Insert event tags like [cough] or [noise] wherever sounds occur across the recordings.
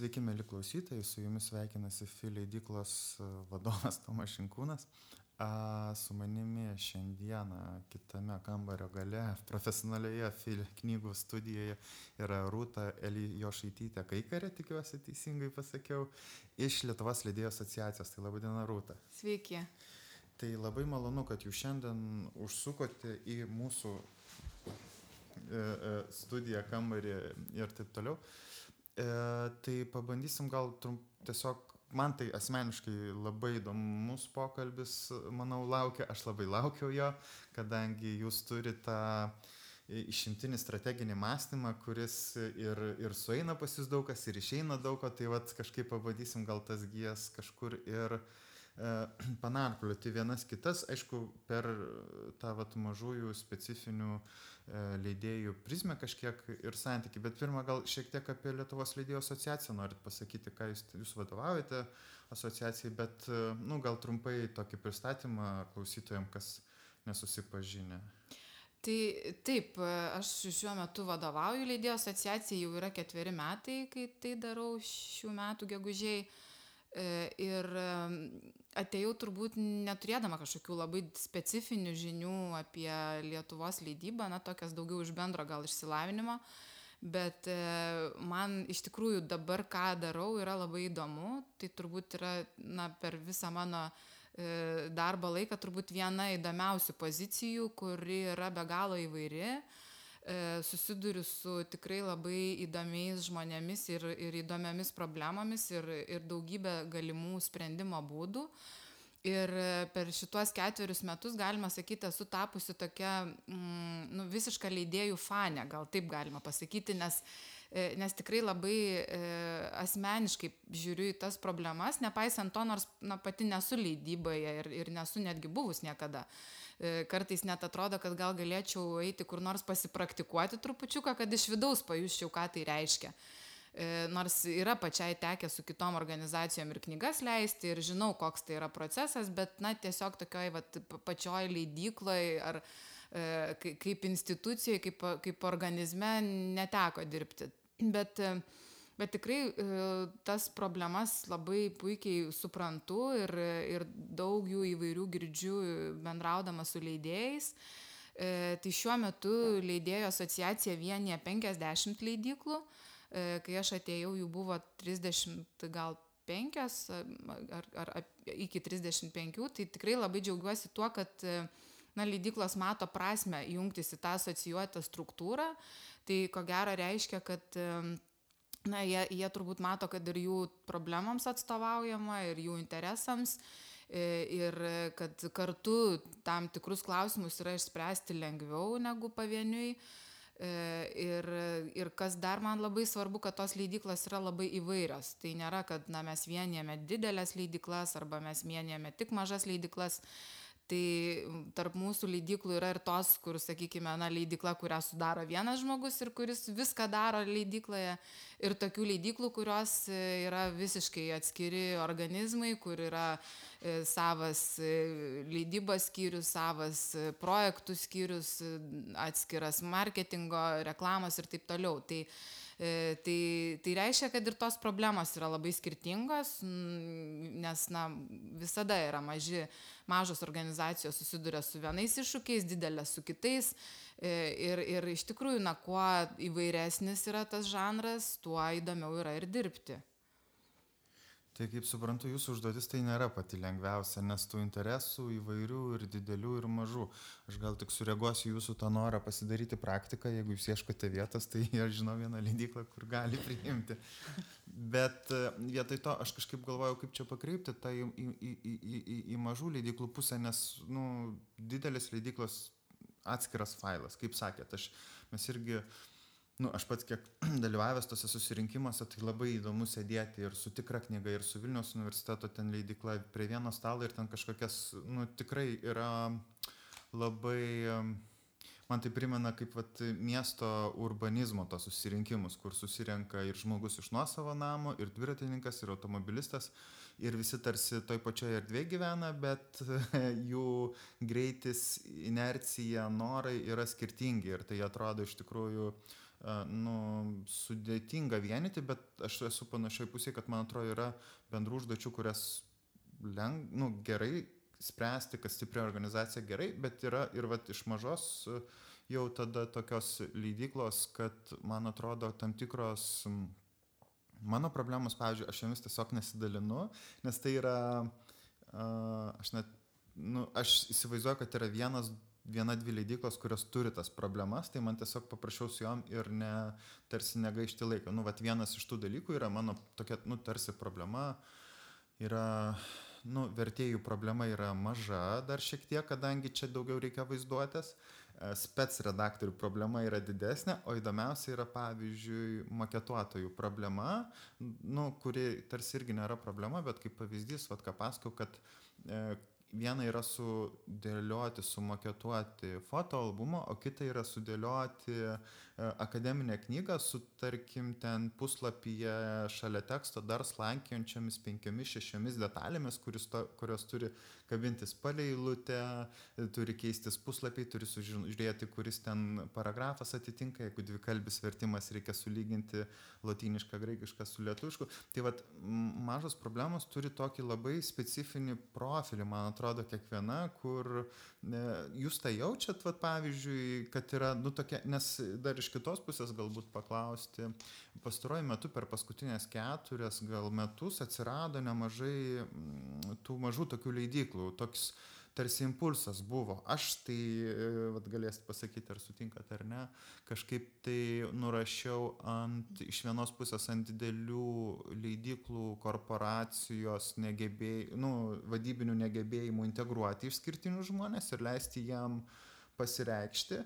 Sveiki, mėly klausytojai, su jumis sveikinasi FI leidyklos e, vadovas [laughs] Tomas Šinkūnas. A, su manimi šiandieną kitame kambario gale, [laughs] profesionalioje FI knygų studijoje yra Rūta Elijošaitytė Kaikarė, tikiuosi teisingai pasakiau, iš Lietuvos leidėjų asociacijos. Tai laba diena, Rūta. Sveiki. Tai labai malonu, kad jūs šiandien užsukote į mūsų e, e, studiją, kambarį ir taip toliau. E, tai pabandysim gal trump, tiesiog, man tai asmeniškai labai įdomus pokalbis, manau, laukia, aš labai laukiau jo, kadangi jūs turite tą išimtinį strateginį mąstymą, kuris ir, ir sueina pas jūs daug kas, ir išeina daug ko, tai vad kažkaip pabandysim gal tas gijas kažkur ir E, [clears throat] panarplioti vienas kitas, aišku, per tą vat, mažųjų specifinių leidėjų prizmę kažkiek ir santyki. Bet pirmą gal šiek tiek apie Lietuvos leidėjų asociaciją norit pasakyti, ką jūs, jūs vadovaujate asociacijai, bet, e, nu, gal trumpai tokį pristatymą klausytojams, kas nesusipažinę. Tai taip, aš šiuo metu vadovauju leidėjų asociacijai, jau yra ketveri metai, kai tai darau šių metų gegužiai. E, ir atėjau turbūt neturėdama kažkokių labai specifinių žinių apie Lietuvos leidybą, na, tokias daugiau iš bendro gal išsilavinimo, bet e, man iš tikrųjų dabar, ką darau, yra labai įdomu. Tai turbūt yra, na, per visą mano e, darbo laiką turbūt viena įdomiausių pozicijų, kuri yra be galo įvairi susiduriu su tikrai labai įdomiais žmonėmis ir, ir įdomiamis problemomis ir, ir daugybę galimų sprendimo būdų. Ir e, per šituos ketverius metus, galima sakyti, esu tapusi tokia mm, nu, visiška leidėjų fane, gal taip galima pasakyti, nes, e, nes tikrai labai e, asmeniškai žiūriu į tas problemas, nepaisant to, nors na, pati nesu leidyboje ir, ir nesu netgi buvus niekada. E, kartais net atrodo, kad gal galėčiau eiti kur nors pasipraktikuoti trupučiuką, kad iš vidaus pajuščiau, ką tai reiškia. E, nors yra pačiai tekę su kitom organizacijom ir knygas leisti ir žinau, koks tai yra procesas, bet, na, tiesiog tokioj vat, pačioj leidykloje ar e, kaip institucijoje, kaip, kaip organizme neteko dirbti. Bet Bet tikrai e, tas problemas labai puikiai suprantu ir, ir daug jų įvairių girdžiu bendraudama su leidėjais. E, tai šiuo metu leidėjų asociacija vienyje 50 leidyklų. E, kai aš atėjau, jų buvo 30 gal 5 ar, ar, ar iki 35, tai tikrai labai džiaugiuosi tuo, kad na, leidyklos mato prasme jungtis į tą asocijuotą struktūrą. Tai ko gero reiškia, kad na, jie, jie turbūt mato, kad ir jų problemams atstovaujama, ir jų interesams, e, ir kad kartu tam tikrus klausimus yra išspręsti lengviau negu pavieniui. E, ir, ir kas dar man labai svarbu, kad tos leidyklos yra labai įvairios. Tai nėra, kad na, mes vienijame didelės leidyklas arba mes vienijame tik mažas leidyklas Tai tarp mūsų leidiklų yra ir tos, kur, sakykime, na, leidikla, kurią sudaro vienas žmogus ir kuris viską daro leidikloje. Ir tokių leidiklų, kurios e, yra visiškai atskiri organizmai, kur yra e, savas e, leidybos skyrius, savas projektų skyrius, atskiras marketingo, reklamos ir taip toliau. Tai, tai, tai reiškia, kad ir tos problemos yra labai skirtingos, nes na, visada yra maži, mažos organizacijos susiduria su vienais iššūkiais, didelės su kitais. E, ir, ir iš tikrųjų, na, kuo įvairesnis yra tas žanras, tuo įdomiau yra ir dirbti. Tai kaip suprantu, jūsų užduotis tai nėra pati lengviausia, nes tų interesų įvairių ir didelių ir mažų. Aš gal tik sureaguosiu jūsų tą norą pasidaryti praktiką, jeigu jūs ieškote vietos, tai [laughs] aš žinau vieną leidyklą, kur gali [laughs] priimti. Bet e, vietoj to aš kažkaip galvojau, kaip čia pakreipti tą į, į, į, į, į mažų leidyklų pusę, nes nu, didelis leidyklos atskiras failas, kaip sakėt, aš, mes irgi uh, nu, aš pats kiek [clears throat] dalyvavęs tose susirinkimuose, tai labai įdomu sėdėti ir su tikra knyga, ir su Vilniaus universiteto ten leidikla prie vieno stalo ir ten kažkokias, nu, tikrai yra labai, man tai primena kaip vat, miesto urbanizmo tos susirinkimus, kur susirenka ir žmogus iš nuosavo namo, ir dviratininkas, ir automobilistas, ir visi tarsi toj pačioje erdvėje gyvena, bet [laughs] jų greitis, inercija, norai yra skirtingi ir tai atrodo iš tikrųjų nu, sudėtinga vienyti, bet aš esu panašiai pusėje, kad man atrodo yra bendrų užduočių, kurias leng, nu, gerai spręsti, kad stipri organizacija gerai, bet yra ir vat, iš mažos jau tada tokios leidyklos, kad man atrodo tam tikros mano problemos, pavyzdžiui, aš jomis tiesiog nesidalinu, nes tai yra, aš net, nu, aš įsivaizduoju, kad yra vienas viena dvi leidyklos, kurios turi tas problemas, tai man tiesiog paprašiau su juom ir ne, tarsi negaišti laiką. Nu, vat vienas iš tų dalykų yra mano tokia, nu, tarsi problema, yra, nu, vertėjų problema yra maža dar šiek tiek, kadangi čia daugiau reikia vaizduotės. E, spec redaktorių problema yra didesnė, o įdomiausia yra, pavyzdžiui, maketuotojų problema, nu, kuri tarsi irgi nėra problema, bet kaip pavyzdys, vad ką pasakau, kad e, viena yra sudėlioti, sumaketuoti fotoalbumą, o kita yra sudėlioti akademinę knygą su, tarkim, ten puslapyje šalia teksto dar slankiojančiamis penkiomis, šešiomis detalėmis, to, kurios turi kabintis palei eilutę, turi keistis puslapiai, turi sužiūrėti, kuris ten paragrafas atitinka, jeigu dvikalbis vertimas reikia sulyginti lotynišką, graikišką su lietuvišku. Tai vad mažos problemos turi tokį labai specifinį profilį, man atrodo, kiekviena, kur ne, jūs tą jaučiat, vad pavyzdžiui, kad yra, nu tokia, nes dar iš kitos pusės galbūt paklausti, pastaruoju metu per paskutinės keturias gal metus atsirado nemažai tų mažų tokių leidyklų toks tarsi impulsas buvo. Aš tai, e, vat, galėsit pasakyti, ar sutinkat ar ne, kažkaip tai nurašiau ant, iš vienos pusės ant didelių leidiklų korporacijos negebėjimų, nu, vadybinių negebėjimų integruoti išskirtinius žmonės ir leisti jam uh, pasireikšti.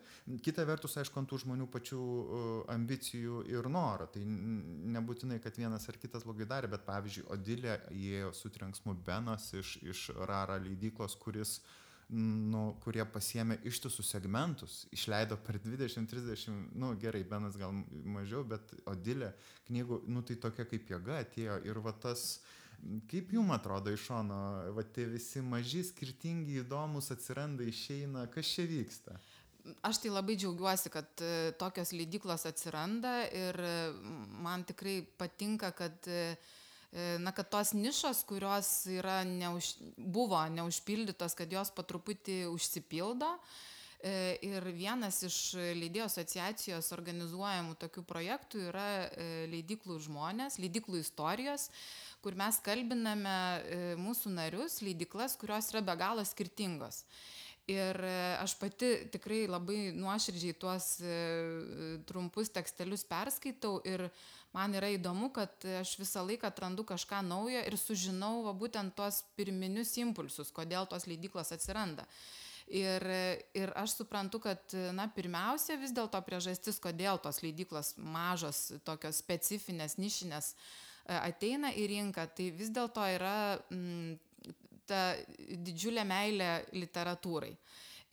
Kita vertus, aišku, ant tų žmonių pačių ambicijų ir noro. Tai nebūtinai, kad vienas ar kitas blogai darė, bet pavyzdžiui, Odilė įėjo su trenksmu Benas iš, iš Rara leidyklos, kuris nu, kurie pasiemė ištisus segmentus, išleido per 20-30, nu gerai, Benas gal mažiau, bet Odilė knygų, nu tai tokia kaip jėga atėjo ir va tas uh, Kaip jums atrodo iš šono, va tie visi maži, skirtingi, įdomus atsiranda, išeina, kas čia vyksta? Aš tai labai džiaugiuosi, kad e, tokios leidyklos atsiranda ir e, man tikrai patinka, kad, e, na, kad tos nišos, kurios yra neuž, buvo neužpildytos, kad jos po truputį užsipildo. Ir vienas iš leidėjų asociacijos organizuojamų tokių projektų yra leidiklų žmonės, leidiklų istorijos kur mes kalbiname e, mūsų narius, leidiklas, kurios yra be galo skirtingos. Ir e, aš pati tikrai labai nuoširdžiai tuos e, trumpus tekstelius perskaitau ir man yra įdomu, kad aš visą laiką atrandu kažką naujo ir sužinau va, būtent tuos pirminius impulsus, kodėl tos leidyklos atsiranda. Ir, ir aš suprantu, kad, na, pirmiausia, vis dėlto priežastis, kodėl tos leidyklos mažos, tokios specifinės, nišinės, uh, E, ateina į rinką, tai vis dėlto yra m, mm, ta didžiulė meilė literatūrai.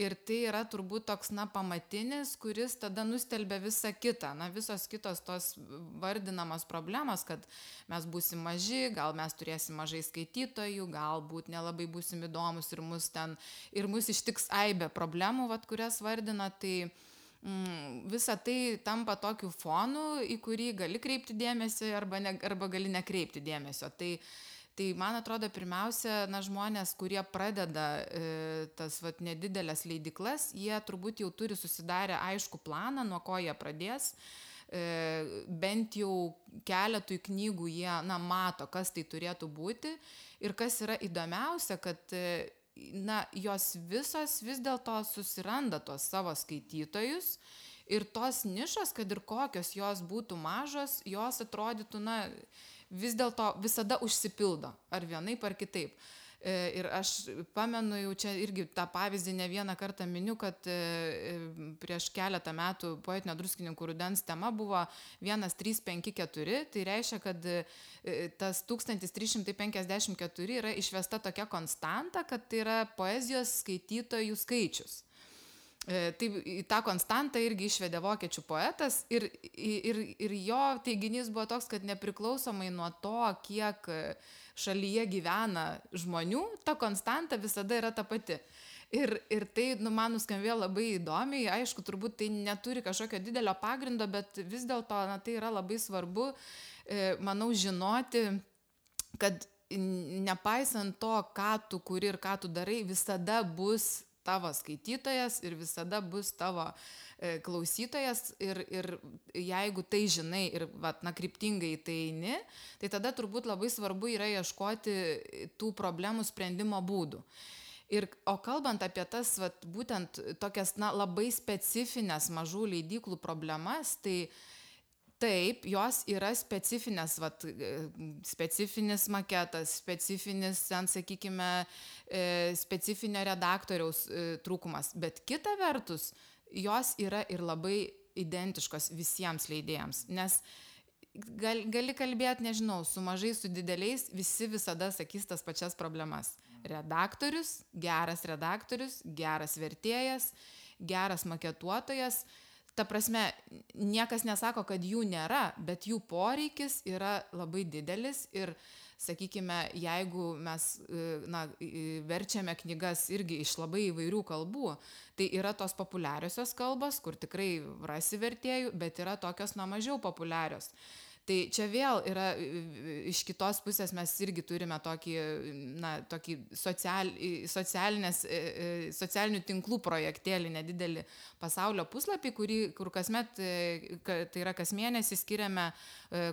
Ir tai yra turbūt toks, na, pamatinis, kuris tada nustelbia visą kitą. Na, visos kitos tos vardinamos problemos, kad mes būsim maži, gal mes turėsim mažai skaitytojų, galbūt nelabai būsim įdomus ir mus ten, ir mus ištiks aibė problemų, vat, kurias vardina, tai mm, visa tai tampa tokiu fonu, į kurį gali kreipti dėmesį arba, ne, arba gali nekreipti dėmesio. Tai, tai man atrodo, pirmiausia, na, žmonės, kurie pradeda e, tas vat, nedidelės leidiklas, jie turbūt jau turi susidarę aišku planą, nuo ko jie pradės. E, bent jau keletui knygų jie, na, mato, kas tai turėtų būti. Ir kas yra įdomiausia, kad e, na, jos visos vis dėlto susiranda tuos savo skaitytojus ir tos nišos, kad ir kokios jos būtų mažos, jos atrodytų, na, vis dėlto visada užsipildo, ar vienaip ar kitaip. E, ir aš pamenu jau čia irgi tą pavyzdį ne vieną kartą miniu, kad e, e, prieš keletą metų poetinio druskininkų rudens tema buvo 1354, tai reiškia, kad tas 1354 yra išvesta tokia konstanta, kad tai yra poezijos skaitytojų skaičius. Tai į tą konstantą irgi išvedė vokiečių poetas ir, ir, ir jo teiginys buvo toks, kad nepriklausomai nuo to, kiek šalyje gyvena žmonių, ta konstanta visada yra ta pati. Ir, ir tai nu, man nuskambėjo labai įdomiai, aišku, turbūt tai neturi kažkokio didelio pagrindo, bet vis dėlto tai yra labai svarbu, e, manau, žinoti, kad nepaisant to, ką tu kuri ir ką tu darai, visada bus tavo skaitytojas ir visada bus tavo e, klausytojas ir, ir jeigu tai žinai ir vat, na, kryptingai tai eini, tai tada turbūt labai svarbu yra ieškoti tų problemų sprendimo būdų. Ir, o kalbant apie tas, vat, būtent tokias, na, labai specifines mažų leidyklų problemas, tai taip, jos yra specifinės, vat, specifinis maketas, specifinis, ten, sakykime, e, specifinio redaktoriaus e, trūkumas. Bet kita vertus, jos yra ir labai identiškos visiems leidėjams. Nes gal, gali kalbėti, nežinau, su mažais, su dideliais, visi visada sakys tas pačias problemas redaktorius, geras redaktorius, geras vertėjas, geras maketuotojas. Ta prasme, niekas nesako, kad jų nėra, bet jų poreikis yra labai didelis ir, sakykime, jeigu mes na, verčiame knygas irgi iš labai įvairių kalbų, tai yra tos populiariosios kalbos, kur tikrai rasi vertėjų, bet yra tokios na mažiau populiarios. Tai čia vėl yra iš kitos pusės mes irgi turime tokį, na, tokį social, e, e, socialinių tinklų projektėlį, nedidelį pasaulio puslapį, kurį, kur kasmet, e, tai yra kas mėnesį skiriame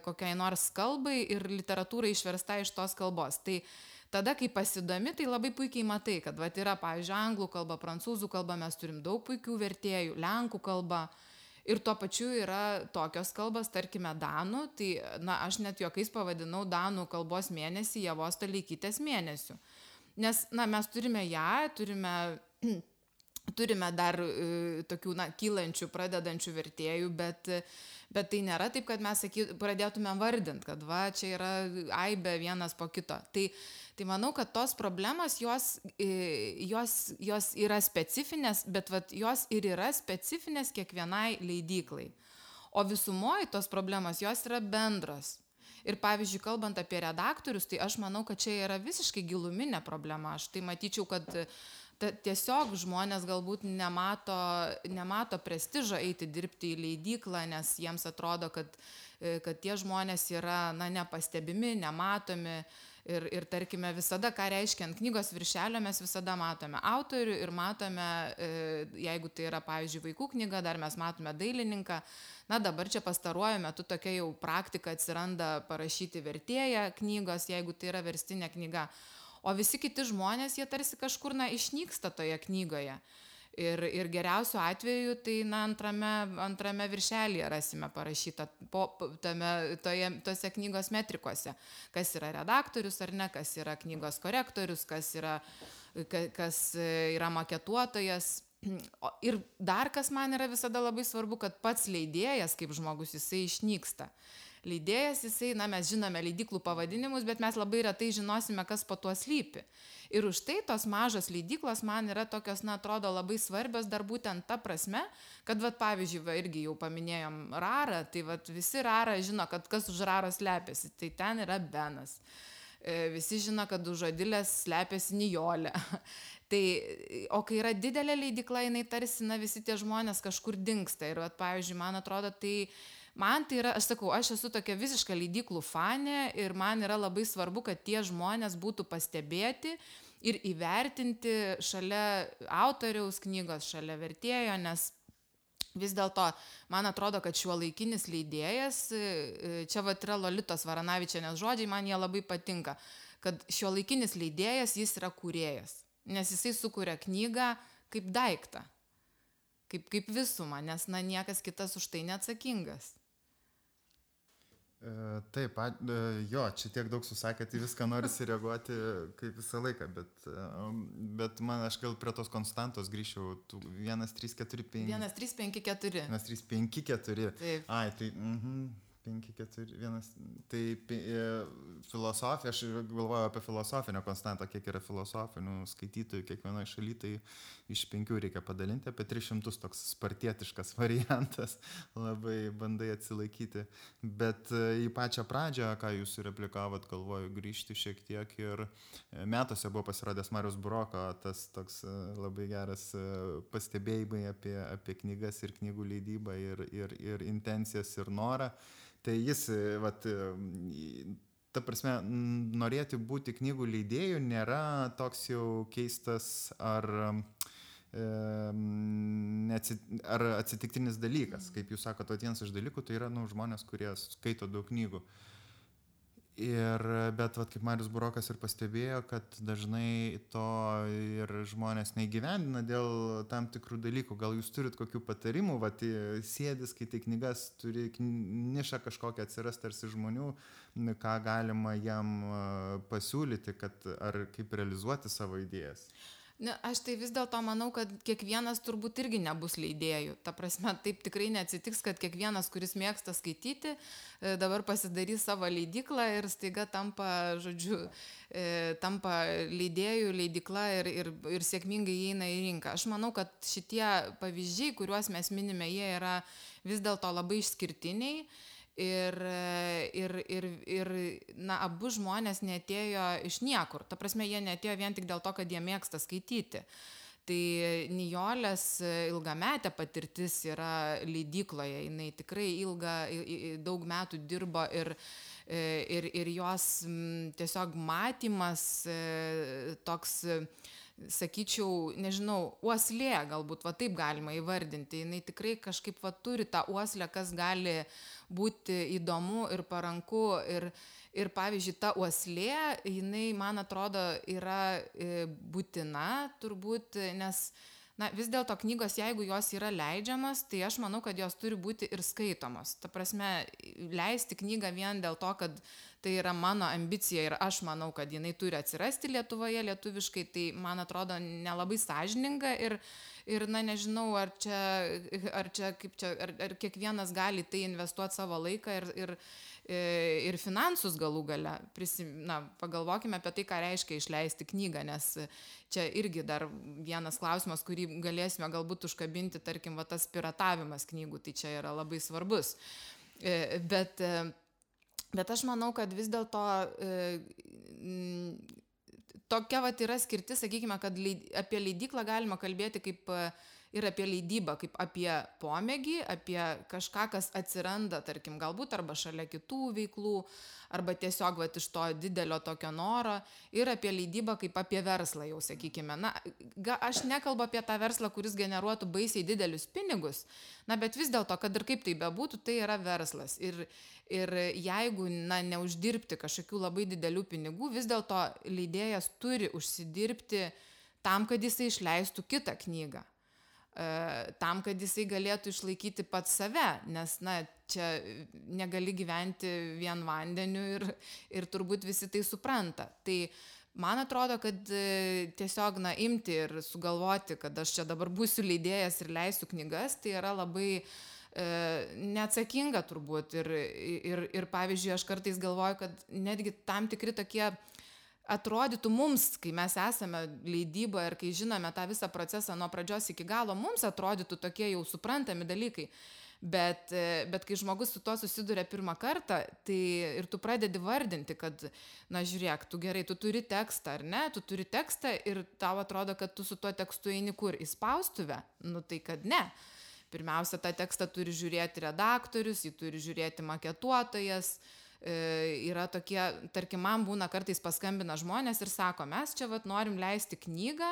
kokiai nors kalbai ir literatūrai išversta iš tos kalbos. Tai tada, kai pasidomi, tai labai puikiai matai, kad va, yra, pavyzdžiui, anglų kalba, prancūzų kalba, mes turim daug puikių vertėjų, lenkų kalba. Ir tuo pačiu yra tokios kalbos, tarkime, danų, tai, na, aš net juokais pavadinau danų kalbos mėnesį Javos Talykytės mėnesiu. Nes, na, mes turime ją, turime, turime dar e, tokių, na, kylančių, pradedančių vertėjų, bet, bet tai nėra taip, kad mes saky, pradėtume vardinti, kad va, čia yra aibė vienas po kito. Tai, Tai manau, kad tos problemos, jos, jos, jos yra specifinės, bet vat, jos ir yra specifinės kiekvienai leidyklai. O visumoji tos problemos, jos yra bendros. Ir pavyzdžiui, kalbant apie redaktorius, tai aš manau, kad čia yra visiškai giluminė problema. Aš tai matyčiau, kad ta, tiesiog žmonės galbūt nemato, nemato prestižo eiti dirbti į leidyklą, nes jiems atrodo, kad, kad tie žmonės yra na, nepastebimi, nematomi Ir, ir tarkime, visada, ką reiškia ant knygos viršelio, mes visada matome autorių ir matome, e, jeigu tai yra, pavyzdžiui, vaikų knyga, dar mes matome dailininką. Na dabar čia pastaruoju metu tokia jau praktika atsiranda parašyti vertėją knygos, jeigu tai yra verstinė knyga. O visi kiti žmonės, jie tarsi kažkur, na, išnyksta toje knygoje. Ir, ir geriausiu atveju tai na, antrame, antrame viršelėje rasime parašytą po, tame, toje, tose knygos metrikose, kas yra redaktorius ar ne, kas yra knygos korektorius, kas yra, kas yra maketuotojas. Ir dar kas man yra visada labai svarbu, kad pats leidėjas kaip žmogus jisai išnyksta. Leidėjas jisai, na mes žinome leidiklų pavadinimus, bet mes labai retai žinosime, kas po tuo slypi. Ir už tai tos mažos leidyklos man yra tokios, na, atrodo labai svarbios dar būtent ta prasme, kad, va, pavyzdžiui, va, irgi jau paminėjom rarą, tai va, visi rarą žino, kad kas už raros slepiasi, tai ten yra Benas. E, visi žino, kad už žodilės slepiasi Nijolė. [laughs] tai, o kai yra didelė leidikla, jinai tarsi, na, visi tie žmonės kažkur dinksta. Ir, va, pavyzdžiui, man atrodo, tai man tai yra, aš sakau, aš esu tokia visiška leidiklų fane ir man yra labai svarbu, kad tie žmonės būtų pastebėti ir įvertinti šalia autoriaus knygos, šalia vertėjo, nes vis dėlto man atrodo, kad šiuo laikinis leidėjas, čia va yra Lolitos Varanavičianės žodžiai, man jie labai patinka, kad šiuo laikinis leidėjas jis yra kūrėjas, nes jisai sukuria knygą kaip daiktą, kaip, kaip visumą, nes na, niekas kitas už tai neatsakingas. E, taip, e, jo, čia tiek daug susakėt, į viską norisi reaguoti kaip visą laiką, bet, e, bet man aš gal prie tos konstantos grįžčiau. 1, 3, 4, 5. 1, 3, 5, 4. 1, 3, 5, 4. Taip. Ai, tai... Mm -hmm. 5, 4, 1. Tai e, filosofija, aš galvoju apie filosofinę konstantą, kiek yra filosofinių skaitytojų kiekvienoje šalyje, tai iš 5 reikia padalinti, apie 300 toks spartietiškas [laughs] variantas, labai bandai atsilaikyti. Bet e, į pačią pradžią, ką jūs replikavot, galvoju grįžti šiek tiek ir e, metuose buvo pasirodęs Marius Broko, tas toks labai geras pastebėjimai apie, apie knygas ir knygų leidybą ir, ir, ir intencijas ir norą. Tai jis, vat, ta prasme, norėti būti knygų leidėjų nėra toks jau keistas ar, ar atsitiktinis dalykas. Kaip jūs sakote, vienas iš dalykų tai yra nu, žmonės, kurie skaito daug knygų. Ir, bet, vat, kaip Marius Burokas ir pastebėjo, kad dažnai to ir žmonės neįgyvendina dėl tam tikrų dalykų. Gal jūs turit kokių patarimų, vat, sėdis, kai tai knygas turi nišą kažkokią atsiras tarsi žmonių, ką galima jam pasiūlyti, kad ar kaip realizuoti savo idėjas. Ne, aš tai vis dėlto manau, kad kiekvienas turbūt irgi nebus leidėjų. Ta prasme, taip tikrai neatsitiks, kad kiekvienas, kuris mėgsta skaityti, e, dabar pasidarys savo leidiklą ir staiga tampa, žodžiu, e, tampa leidėjų leidikla ir, ir, ir sėkmingai įeina į rinką. Aš manau, kad šitie pavyzdžiai, kuriuos mes minime, jie yra vis dėlto labai išskirtiniai ir, ir, ir, ir na, abu žmonės netėjo iš niekur. Ta prasme, jie netėjo vien tik dėl to, kad jie mėgsta skaityti. Tai Nijolės ilgametė patirtis yra leidykloje, jinai tikrai ilgą, daug metų dirbo ir, ir, ir jos tiesiog matymas toks sakyčiau, nežinau, uoslė, galbūt va taip galima įvardinti. Jis tikrai kažkaip va turi tą uoslę, kas gali būti įdomu ir paranku. Ir, ir pavyzdžiui, ta uoslė, jinai, man atrodo, yra e, būtina turbūt, nes na vis dėlto knygos jeigu jos yra leidžiamos tai aš manau kad jos turi būti ir skaitomos ta prasme leisti knygą vien dėl to kad tai yra mano ambicija ir aš manau kad jinai turi atsirasti lietuvoje lietuviškai tai man atrodo nelabai sąžininga ir ir na nežinau ar čia ar čia kaip čia ar ar kiekvienas gali tai investuot savo laiką ir ir E, ir finansus galų gale. Prisim, na, pagalvokime apie tai, ką reiškia išleisti knygą, nes čia irgi dar vienas klausimas, kurį galėsime galbūt užkabinti, tarkim, va, tas piratavimas knygų, tai čia yra labai svarbus. E, bet, e, bet aš manau, kad vis dėlto tokia va yra skirti, sakykime, kad leid, apie leidyklą galima kalbėti kaip ir apie leidybą kaip apie pomėgį, apie kažką, kas atsiranda, tarkim, galbūt arba šalia kitų veiklų, arba tiesiog vat, iš to didelio tokio noro, ir apie leidybą kaip apie verslą, jau sakykime. Na, ga, aš nekalbu apie tą verslą, kuris generuotų baisiai didelius pinigus, na, bet vis dėlto, kad ir kaip tai bebūtų, tai yra verslas. Ir, ir jeigu, na, neuždirbti kažkokių labai didelių pinigų, vis dėlto leidėjas turi užsidirbti tam, kad jisai išleistų kitą knygą. E, tam, kad jisai galėtų išlaikyti pats save, nes, na, čia negali gyventi vien vandeniu ir, ir turbūt visi tai supranta. Tai man atrodo, kad e, tiesiog, na, imti ir sugalvoti, kad aš čia dabar būsiu leidėjas ir leisiu knygas, tai yra labai e, neatsakinga turbūt. Ir, ir, ir pavyzdžiui, aš kartais galvoju, kad netgi tam tikri tokie atrodytų mums, kai mes esame leidyba ir kai žinome tą visą procesą nuo pradžios iki galo, mums atrodytų tokie jau suprantami dalykai. Bet, bet kai žmogus su tuo susiduria pirmą kartą, tai ir tu pradedi vardinti, kad, na žiūrėk, tu gerai, tu turi tekstą ar ne, tu turi tekstą ir tau atrodo, kad tu su tuo tekstu eini kur į spaustuvę, nu tai kad ne. Pirmiausia, tą tekstą turi žiūrėti redaktorius, jį turi žiūrėti maketuotojas, uh, E, yra tokie, tarkim, man būna kartais paskambina žmonės ir sako, mes čia vat norim leisti knygą,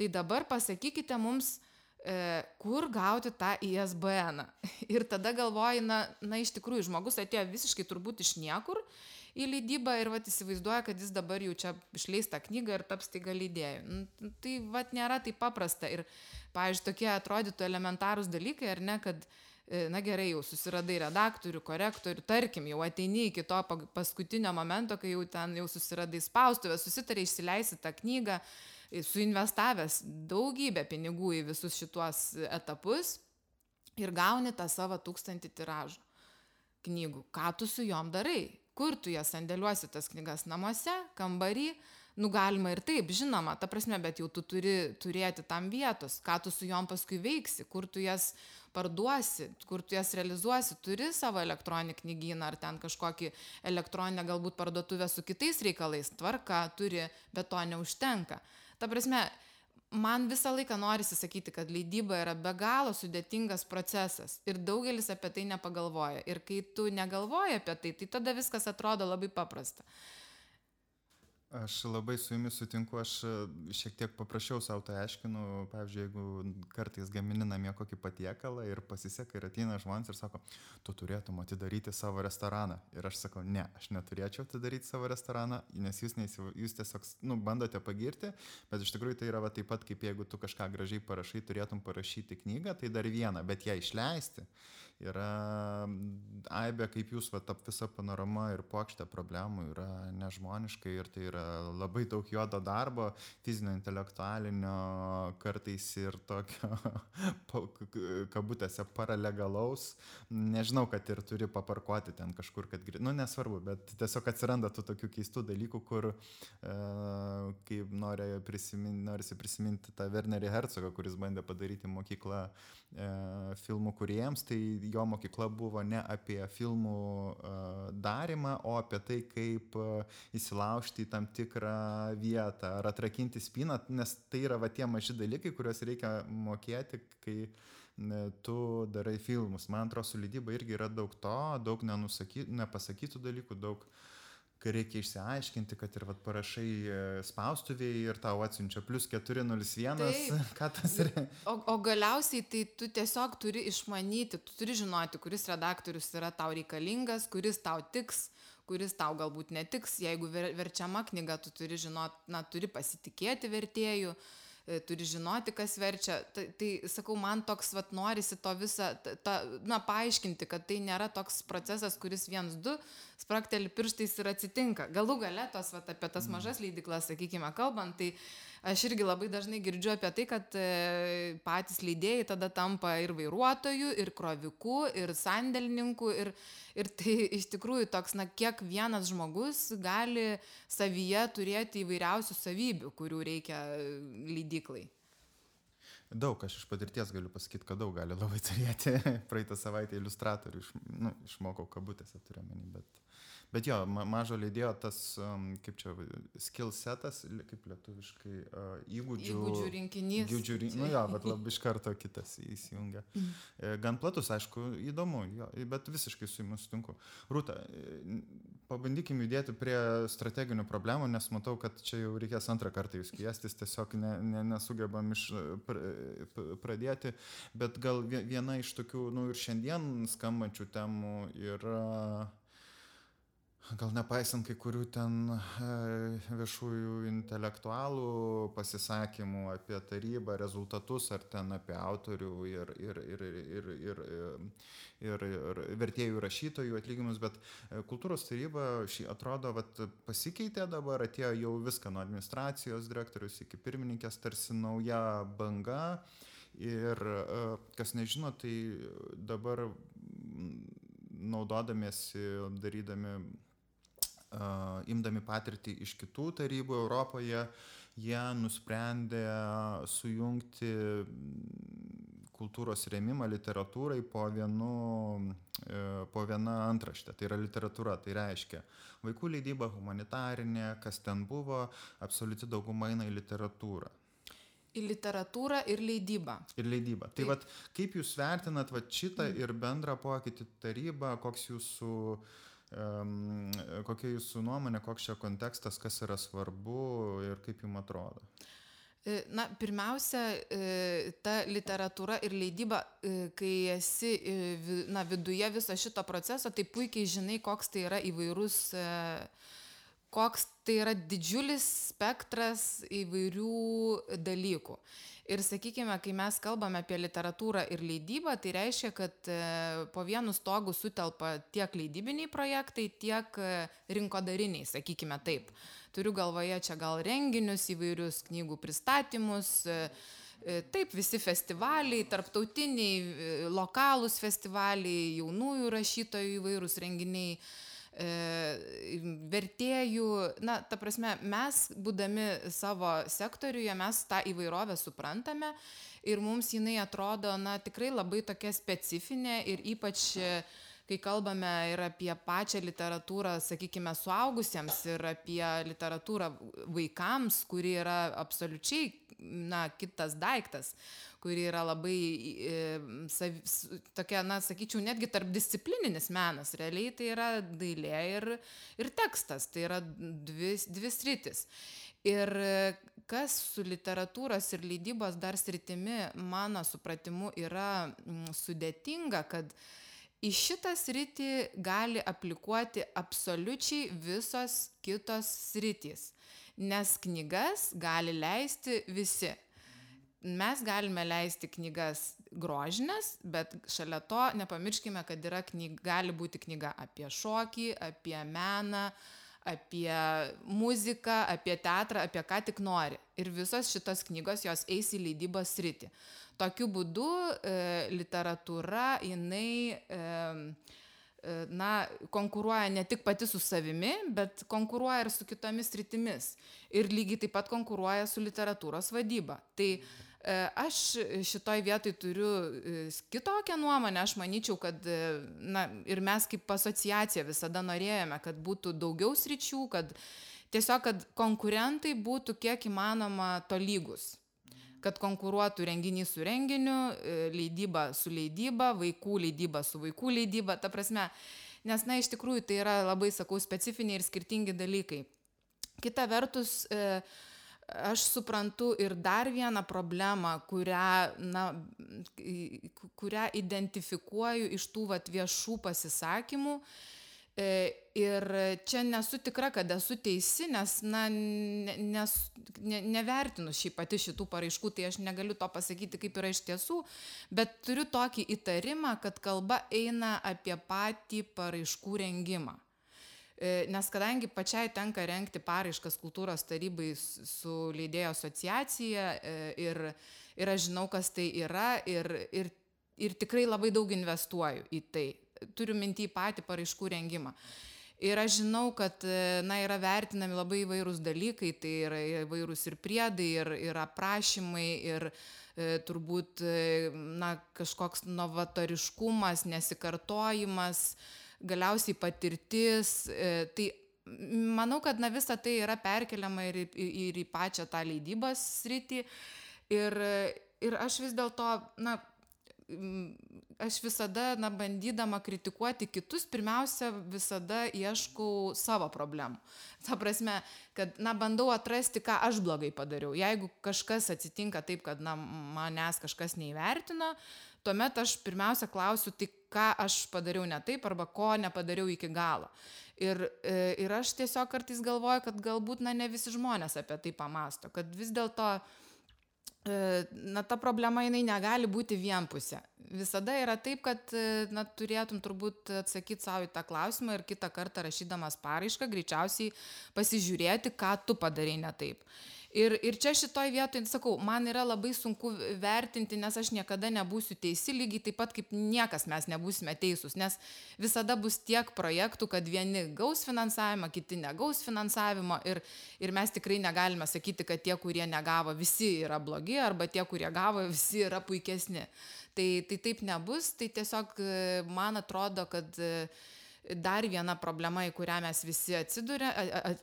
tai dabar pasakykite mums, e, kur gauti tą ISBN. [laughs] Ir tada galvoji, na, na iš tikrųjų, žmogus atėjo visiškai turbūt iš niekur į leidybą ir vat įsivaizduoja, kad jis dabar jau čia išleis tą knygą ir taps taiga leidėjų. Nu, tai vat nėra taip paprasta. Ir, pavyzdžiui, tokie atrodytų elementarūs dalykai, ar ne, kad E, na gerai, jau susiradai redaktorių, korektorių, tarkim, jau ateini iki to paskutinio momento, kai jau ten jau susiradai spaustuvę, susitarai išsileisi tą knygą, e, suinvestavęs daugybę pinigų į visus šituos etapus ir gauni tą savo tūkstantį tiražą. knygų, ką tu su juom darai, kur tu jas sandėliuosi tas knygas namuose, kambarį, nu galima ir taip, žinoma, ta prasme, bet jau tu turi turėti tam vietos, ką tu su juom paskui veiksi, kur tu jas parduosi, kur tu jas realizuosi, turi savo elektroninį knygyną ar ten kažkokį elektroninę galbūt parduotuvę su kitais reikalais, tvarka turi, bet to neužtenka. Ta prasme, man visą laiką norisi sakyti, kad leidyba yra be galo sudėtingas procesas ir daugelis apie tai nepagalvoja. Ir kai tu negalvoji apie tai, tai tada viskas atrodo labai paprasta. Aš labai su jumis sutinku, aš e, šiek tiek paprašiau savo tai aiškinu, pavyzdžiui, jeigu kartais gamini namie kokį patiekalą ir pasiseka ir ateina žmonės ir sako, tu turėtum atidaryti savo restoraną. Ir aš sakau, ne, aš neturėčiau atidaryti savo restoraną, nes jūs, neįsiv... jūs tiesiog, nu, bandote pagirti, bet iš tikrųjų tai yra va, taip pat, kaip jeigu tu kažką gražiai parašai, turėtum parašyti knygą, tai dar vieną, bet ją išleisti yra aibė, kaip jūs, va, ta visa panorama ir pokštė problemų yra nežmoniška ir tai yra labai daug juodo darbo, fizinio, intelektualinio, kartais ir tokio, [laughs] kabutėse, paralegalaus. Nežinau, kad ir turi paparkuoti ten kažkur, kad, nu nesvarbu, bet tiesiog atsiranda tų tokių keistų dalykų, kur, e, kaip nori prisiminti, norisi prisiminti tą Wernerį Herzogą, kuris bandė padaryti mokyklą e, filmų kuriejams, tai jo mokykla buvo ne apie filmų darymą, o apie tai, kaip įsilaužti į tam tikrą vietą ar atrakinti spyną, nes tai yra va tie maži dalykai, kuriuos reikia mokėti, kai tu darai filmus. Man atrodo, su lydyba irgi yra daug to, daug nepasakytų dalykų, daug kai reikia išsiaiškinti, kad ir vat, parašai e, spaustuvėje ir tau atsiunčia plus 401, Taip. [laughs] ką tas yra. O, o galiausiai tai tu tiesiog turi išmanyti, tu turi žinoti, kuris redaktorius yra tau reikalingas, kuris tau tiks kuris tau galbūt netiks, jeigu ver, verčiama knyga, tu turi žinot, na, turi pasitikėti vertėjų, E, turi žinoti, kas verčia. Tai, tai sakau, man toks, vat, norisi to visą, ta, na, paaiškinti, kad tai nėra toks procesas, kuris viens, du, sprakteli pirštais ir atsitinka. Galų gale tos, vat, apie tas mm. mažas leidiklas, sakykime, kalbant, tai aš irgi labai dažnai girdžiu apie tai, kad e, patys leidėjai tada tampa ir vairuotojų, ir krovikų, ir sandėlininkų, ir, ir tai iš tikrųjų toks, na, kiek vienas žmogus gali savyje turėti įvairiausių savybių, kurių reikia leidiklai. Daug, aš iš patirties galiu pasakyti, kad daug gali labai turėti. [laughs] Praeitą savaitę iliustratorių iš, nu, išmokau kabutėse turiu menį, bet Bet jo, ma mažo leidėjo tas, kaip čia, skill setas, kaip lietuviškai, įgūdžių. Įgūdžių rinkinys. Įgūdžių rinkinys. Nu jo, bet labai iš karto kitas įsijungia. Mm. Gan platus, aišku, įdomu, jo, bet visiškai su jumis sutinku. Rūta, e, pabandykim judėti prie strateginių problemų, nes matau, kad čia jau reikės antrą kartą jūs kviestis, tiesiog ne, ne, nesugebam iš pradėti, bet gal viena iš tokių, nu ir šiandien skambančių temų yra gal nepaisant kai kurių ten e, viešųjų intelektualų pasisakymų apie tarybą, rezultatus ar ten apie autorių ir, ir, ir, ir, ir, ir, ir vertėjų rašytojų atlyginimus, bet e, kultūros taryba šį atrodo vat, pasikeitė dabar, atėjo jau viską nuo administracijos direktorius iki pirmininkės, tarsi nauja banga. Ir e, kas nežino, tai dabar naudodamiesi, darydami imdami patirtį iš kitų tarybų Europoje, jie nusprendė sujungti kultūros rėmimą literatūrai po, vienu, e, po viena antraštė. Tai yra literatūra, tai reiškia vaikų leidyba, humanitarinė, kas ten buvo, absoliuti dauguma eina į literatūrą. Į literatūrą ir leidybą. Ir leidybą. Tai vat, kaip jūs vertinat vat, šitą mm. ir bendrą pokytį tarybą, koks jūsų uh, Kokia jūsų nuomonė, koks čia kontekstas, kas yra svarbu ir kaip jums atrodo? E, na, pirmiausia, e, ta literatūra ir leidyba, e, kai esi na, viduje viso šito proceso, tai puikiai žinai, koks tai yra įvairus, koks tai yra didžiulis spektras įvairių dalykų. Ir sakykime, kai mes kalbame apie literatūrą ir leidybą, tai reiškia, kad e, po vienu stogu sutelpa tiek leidybiniai projektai, tiek e, rinkodariniai, sakykime taip. Turiu galvoje čia gal renginius, įvairius knygų pristatymus, e, taip, visi festivaliai, tarptautiniai, lokalūs festivaliai, jaunųjų rašytojų įvairūs renginiai, e, vertėjų, na, ta prasme, mes, būdami savo sektoriuje, mes tą įvairovę suprantame ir mums jinai atrodo, na, tikrai labai tokia specifinė ir ypač kai kalbame ir apie pačią literatūrą, sakykime, suaugusiems ir apie literatūrą vaikams, kuri yra absoliučiai na, kitas daiktas, kuri yra labai, e, sav, tokia, na, sakyčiau, netgi tarp disciplininis menas. Realiai tai yra dailė ir, ir tekstas, tai yra dvi, dvi sritis. Ir kas su literatūros ir leidybos dar sritimi, mano supratimu, yra sudėtinga, kad į šitą sritį gali aplikuoti absoliučiai visos kitos sritys nes knygas gali leisti visi. Mes galime leisti knygas grožinės, bet šalia to nepamirškime, kad knyga, gali būti knyga apie šokį, apie meną, apie muziką, apie teatrą, apie ką tik nori. Ir visos šitos knygos jos eis į leidybos sritį. Tokiu būdu e, literatūra, jinai e, na, konkuruoja ne tik pati su savimi, bet konkuruoja ir su kitomis rytimis. Ir lygiai taip pat konkuruoja su literatūros vadyba. Tai e, aš šitoj vietoj turiu e, kitokią nuomonę. Aš manyčiau, kad e, na, ir mes kaip asociacija visada norėjome, kad būtų daugiau sričių, kad tiesiog, kad konkurentai būtų kiek įmanoma tolygus kad konkuruotų renginys su renginiu, e, leidyba su leidyba, vaikų leidyba su vaikų leidyba, ta prasme, nes, na, iš tikrųjų tai yra labai, sakau, specifiniai ir skirtingi dalykai. Kita vertus, e, aš suprantu ir dar vieną problemą, kurią, na, kurią identifikuoju iš tų vat, viešų pasisakymų E, ir čia nesu tikra, kad esu teisi, nes, na, nes, ne, nevertinu šiaip pati šitų paraiškų, tai aš negaliu to pasakyti, kaip yra iš tiesų, bet turiu tokį įtarimą, kad kalba eina apie patį paraiškų rengimą. E, nes kadangi pačiai tenka renkti paraiškas kultūros tarybai su leidėjo asociacija e, ir, ir aš žinau, kas tai yra ir, ir, ir tikrai labai daug investuoju į tai turiu minty patį paraiškų rengimą. Ir aš žinau, kad na, yra vertinami labai įvairūs dalykai, tai yra įvairūs ir priedai, ir, ir aprašymai, ir e, turbūt e, na, kažkoks novatoriškumas, nesikartojimas, galiausiai patirtis. E, tai manau, kad na, visa tai yra perkeliama ir, ir, ir į pačią tą leidybos sritį. Ir, ir aš vis dėlto, na, aš visada, na, bandydama kritikuoti kitus, pirmiausia, visada ieškau savo problemų. Ta prasme, kad, na, bandau atrasti, ką aš blogai padariau. Jeigu kažkas atsitinka taip, kad, na, manęs kažkas neįvertino, tuomet aš pirmiausia klausiu, tai ką aš padariau ne taip arba ko nepadariau iki galo. Ir, e, ir aš tiesiog kartais galvoju, kad galbūt, na, ne visi žmonės apie tai pamasto, kad vis dėlto E, na, ta problema jinai negali būti vienpusė. Visada yra taip, kad na, turėtum turbūt atsakyti savo į tą klausimą ir kitą kartą rašydamas paraišką greičiausiai pasižiūrėti, ką tu padarai ne taip. Ir, ir čia šitoj vietoj, sakau, man yra labai sunku vertinti, nes aš niekada nebūsiu teisi, lygiai taip pat kaip niekas mes nebūsime teisūs, nes visada bus tiek projektų, kad vieni gaus finansavimą, kiti negaus finansavimo ir, ir mes tikrai negalime sakyti, kad tie, kurie negavo, visi yra blogi arba tie, kurie gavo, [laughs] visi yra puikesni. Tai, tai taip nebus, tai tiesiog man atrodo, kad dar viena problema, į kurią mes visi atsiduria,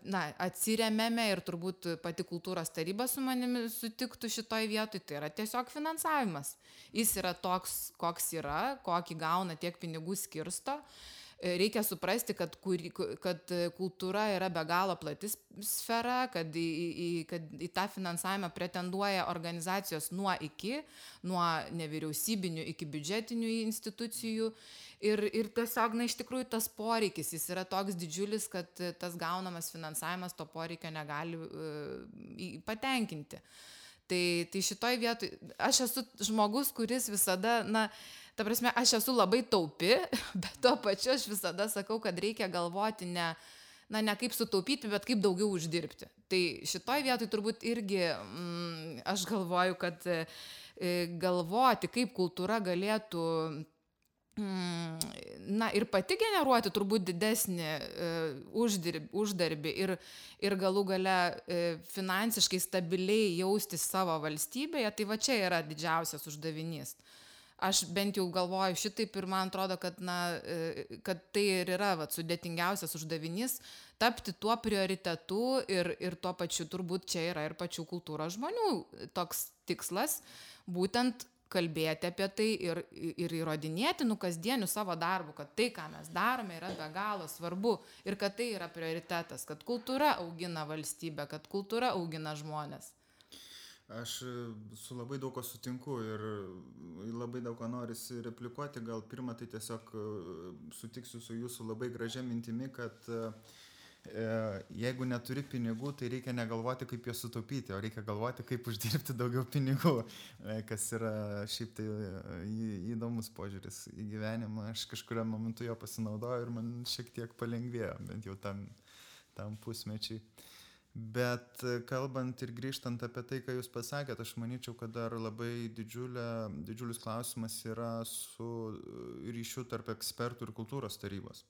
na, atsiriamėme ir turbūt pati kultūros taryba su manimi sutiktų šitoj vietoj, tai yra tiesiog finansavimas. Jis yra toks, koks yra, kokį gauna tiek pinigų skirsto. Uh, reikia suprasti, kad, kuri, kad kultūra yra be galo plati sfera, kad į, į, kad į tą finansavimą pretenduoja organizacijos nuo iki, nuo nevyriausybinių iki biudžetinių institucijų. Ir, ir tiesiog, na, iš tikrųjų tas poreikis, jis yra toks didžiulis, kad tas gaunamas finansavimas to poreikio negali uh, patenkinti. Tai, tai šitoj vietoj aš esu žmogus, kuris visada, na, ta prasme, aš esu labai taupi, [laughs] bet tuo pačiu aš visada sakau, kad reikia galvoti ne, na, ne kaip sutaupyti, bet kaip daugiau uždirbti. Tai šitoj vietoj turbūt irgi mm, aš galvoju, kad e, galvoti, kaip kultūra galėtų mm, na ir pati generuoti turbūt didesnį e, uždirb, uždarbį ir, ir galų gale e, finansiškai stabiliai jaustis savo valstybėje, tai va čia yra didžiausias uždavinys aš bent jau galvoju šitaip ir man atrodo, kad, na, e, kad tai ir yra vat, sudėtingiausias uždavinys tapti tuo prioritetu ir, ir tuo pačiu turbūt čia yra ir pačių kultūros žmonių toks tikslas, būtent kalbėti apie tai ir, ir įrodinėti, nu, kasdieniu savo darbu, kad tai, ką mes darome, yra be galo svarbu ir kad tai yra prioritetas, kad kultūra augina valstybę, kad kultūra augina žmonės. Aš e, su labai daug ko sutinku ir labai daug ko norisi replikuoti. Gal pirmą tai tiesiog e, sutiksiu su jūsų labai gražia mintimi, kad e, jeigu neturi pinigų, tai reikia negalvoti, kaip juos sutaupyti, o reikia galvoti, kaip uždirbti daugiau pinigų, [laughs] kas yra šiaip tai įdomus požiūris į gyvenimą. Aš kažkurio momentu jo pasinaudoju ir man šiek tiek palengvėjo, bent jau tam, tam pusmečiai. Bet e, kalbant ir grįžtant apie tai, ką Jūs pasakėt, aš manyčiau, kad dar labai didžiulė, didžiulis klausimas yra su e, ryšiu tarp ekspertų ir kultūros tarybos.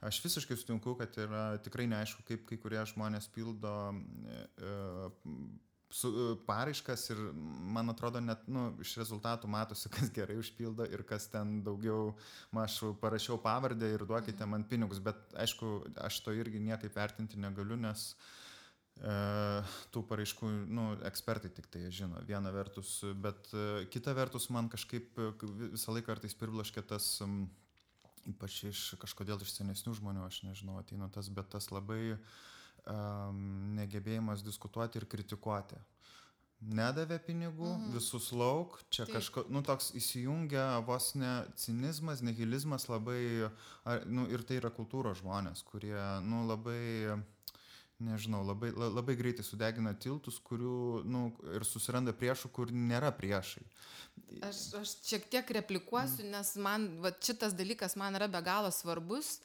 Aš visiškai sutinku, kad yra tikrai neaišku, kaip kai kurie žmonės pildo e, su, paraiškas ir man atrodo net nu, iš rezultatų matosi, kas gerai užpildo ir kas ten daugiau, ma, aš parašiau pavardę ir duokite man pinigus, bet aišku, aš to irgi niekaip vertinti negaliu, nes uh, E, tų paraiškų, nu, ekspertai tik tai žino, viena vertus, bet e, kita vertus man kažkaip e, visą laiką kartais priblaškė tas, ypač iš kažkodėl iš senesnių žmonių, aš nežinau, ateina tas, bet tas labai um, negebėjimas diskutuoti ir kritikuoti. Nedavė pinigų, mhm. visus lauk, čia Taip. kažko, nu, toks įsijungia vos ne cinizmas, nihilizmas labai, ar, nu, ir tai yra kultūros žmonės, kurie, nu, labai nežinau, labai, labai greitai sudegina tiltus, kurių, nu, ir susiranda priešų, kur nėra priešai. Aš, aš šiek tiek replikuosiu, mm. nes man va, šitas dalykas man yra be galo svarbus,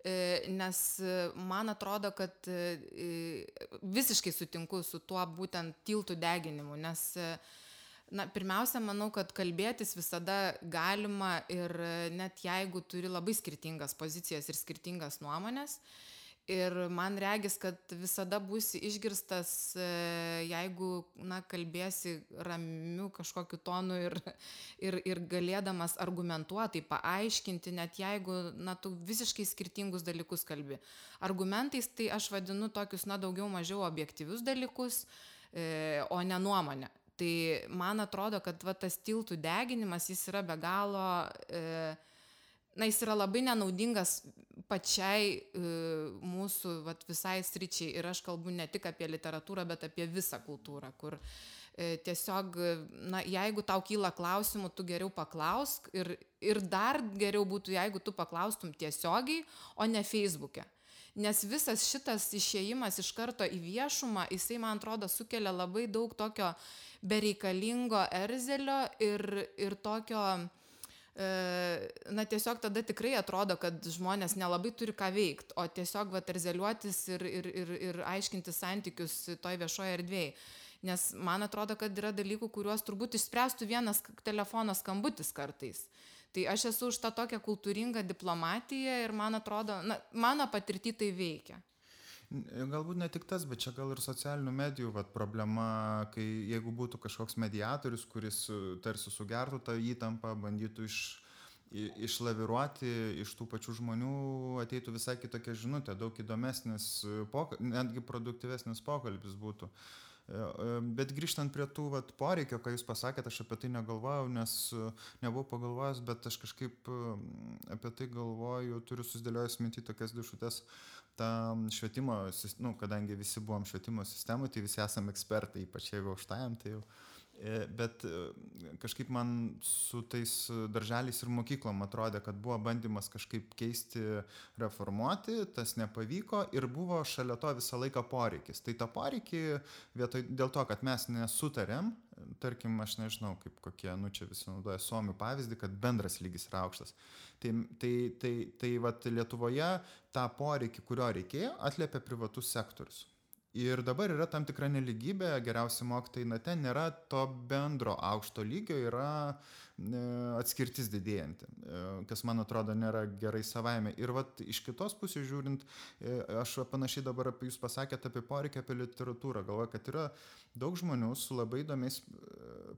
e, nes man atrodo, kad e, visiškai sutinku su tuo būtent tiltų deginimu, nes Na, pirmiausia, manau, kad kalbėtis visada galima ir net jeigu turi labai skirtingas pozicijas ir skirtingas nuomonės, Ir man regis, kad visada būsi išgirstas, e, jeigu, na, kalbėsi ramiu kažkokiu tonu ir, ir, ir galėdamas argumentuotai paaiškinti, net jeigu, na, tu visiškai skirtingus dalykus kalbi. Argumentais tai aš vadinu tokius, na, daugiau mažiau objektyvius dalykus, e, o ne nuomonę. Tai man atrodo, kad va, tas tiltų deginimas, jis yra be galo... E, na, jis yra labai nenaudingas pačiai e, mūsų vat, visai sričiai. Ir aš kalbu ne tik apie literatūrą, bet apie visą kultūrą, kur e, tiesiog, na, jeigu tau kyla klausimų, tu geriau paklausk ir, ir dar geriau būtų, jeigu tu paklaustum tiesiogiai, o ne Facebook'e. Nes visas šitas išėjimas iš karto į viešumą, jisai, man atrodo, sukelia labai daug tokio bereikalingo erzelio ir, ir tokio, na tiesiog tada tikrai atrodo, kad žmonės nelabai turi ką veikti, o tiesiog va terzeliuotis ir, ir, ir, ir aiškinti santykius toj viešoje erdvėje. Nes man atrodo, kad yra dalykų, kuriuos turbūt išspręstų vienas telefono skambutis kartais. Tai aš esu už tą tokią kultūringą diplomatiją ir man atrodo, na, mano patirtį tai veikia. Galbūt ne tik tas, bet čia gal ir socialinių medijų vat, problema, kai jeigu būtų kažkoks mediatorius, kuris e, tarsi sugertų tą įtampą, bandytų iš, išlaviruoti iš tų pačių žmonių, ateitų visai kitokia žinutė, daug įdomesnis, e, netgi produktyvesnis pokalbis būtų. Uh, Bet grįžtant prie tų vat, poreikio, ką jūs pasakėte, aš apie tai negalvojau, nes e, nebuvau pagalvojęs, bet aš kažkaip e, apie tai galvoju, turiu susidėliojęs minti tokias dušutės, tą švietimo, nu, kadangi visi buvom švietimo sistemai, tai visi esame ekspertai, ypač jeigu aukštajam, tai jau E, bet e, kažkaip man su tais darželiais ir mokyklom atrodė, kad buvo bandymas kažkaip keisti, reformuoti, tas nepavyko ir buvo šalia to visą laiką poreikis. Tai tą poreikį vietoj dėl to, kad mes nesutarėm, tarkim, aš nežinau, kaip kokie, nu čia visi naudoja Suomių pavyzdį, kad bendras lygis yra aukštas. Tai, tai, tai, tai vat, Lietuvoje tą poreikį, kurio reikėjo, atliepia privatus sektorius. Ir dabar yra tam tikra neligybė, geriausi mokytojai, na ten nėra to bendro aukšto lygio, yra e, atskirtis didėjanti, e, kas man atrodo nėra gerai savaime. Ir vat iš kitos pusės žiūrint, e, aš panašiai dabar apie jūs pasakėte apie poreikį, apie literatūrą, galvoju, kad yra daug žmonių su labai įdomiais